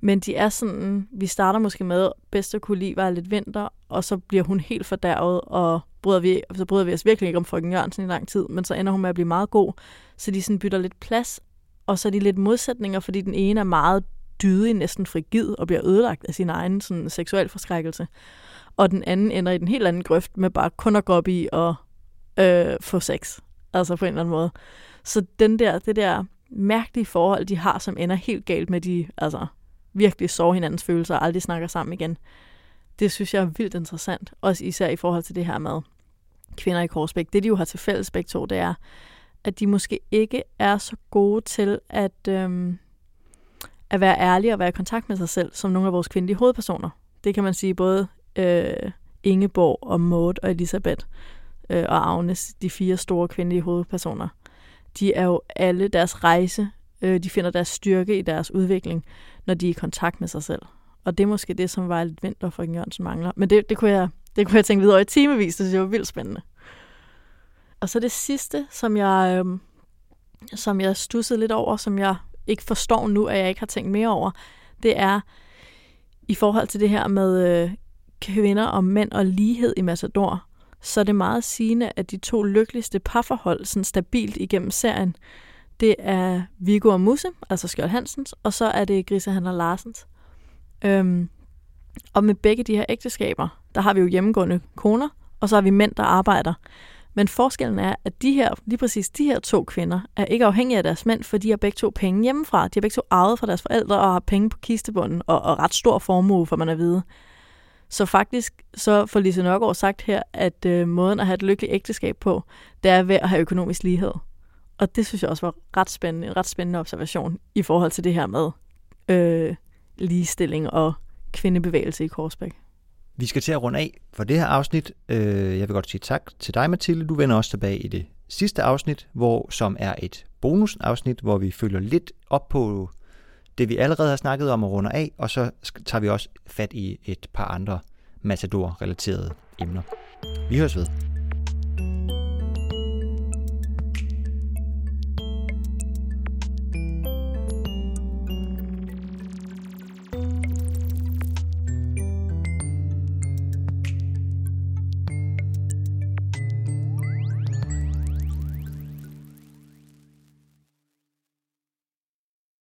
Men de er sådan, vi starter måske med, bedst at kunne lide var lidt vinter, og så bliver hun helt fordærvet, og bryder vi, så bryder vi os virkelig ikke om frøken Jørgensen i lang tid, men så ender hun med at blive meget god. Så de sådan bytter lidt plads, og så er de lidt modsætninger, fordi den ene er meget dydig, næsten frigid, og bliver ødelagt af sin egen sådan, seksuel forskrækkelse. Og den anden ender i den helt anden grøft med bare kun at gå op i og øh, få sex. Altså på en eller anden måde. Så den der, det der mærkelige forhold, de har, som ender helt galt med de, altså virkelig sår hinandens følelser og aldrig snakker sammen igen. Det synes jeg er vildt interessant. Også især i forhold til det her med kvinder i Korsbæk. Det, de jo har til fælles begge to, det er, at de måske ikke er så gode til at, øhm, at være ærlige og være i kontakt med sig selv, som nogle af vores kvindelige hovedpersoner. Det kan man sige både øh, Ingeborg og Maud og Elisabeth øh, og Agnes, de fire store kvindelige hovedpersoner. De er jo alle deres rejse, øh, de finder deres styrke i deres udvikling når de er i kontakt med sig selv. Og det er måske det, som var lidt vinter for Jørgensen mangler. Men det, det, kunne jeg, det kunne jeg tænke videre i timevis, det synes jeg var vildt spændende. Og så det sidste, som jeg, øh, som jeg stussede lidt over, som jeg ikke forstår nu, at jeg ikke har tænkt mere over, det er i forhold til det her med øh, kvinder og mænd og lighed i Matador, så er det meget sigende, at de to lykkeligste parforhold sådan stabilt igennem serien, det er Viggo og Musse, altså Skjold Hansens, og så er det Grisehandler Larsens. Øhm, og med begge de her ægteskaber, der har vi jo hjemmegående koner, og så har vi mænd, der arbejder. Men forskellen er, at de her, lige præcis de her to kvinder er ikke afhængige af deres mænd, for de har begge to penge hjemmefra. De har begge to arvet fra deres forældre og har penge på kistebunden og, og ret stor formue, for man at vide. Så faktisk så får Lise Nørgaard sagt her, at øh, måden at have et lykkeligt ægteskab på, det er ved at have økonomisk lighed. Og det synes jeg også var ret spændende, en ret spændende observation i forhold til det her med øh, ligestilling og kvindebevægelse i Korsbæk. Vi skal til at runde af for det her afsnit. Øh, jeg vil godt sige tak til dig, Mathilde. Du vender også tilbage i det sidste afsnit, hvor, som er et bonusafsnit, hvor vi følger lidt op på det, vi allerede har snakket om og runder af, og så tager vi også fat i et par andre Matador-relaterede emner. Vi høres ved.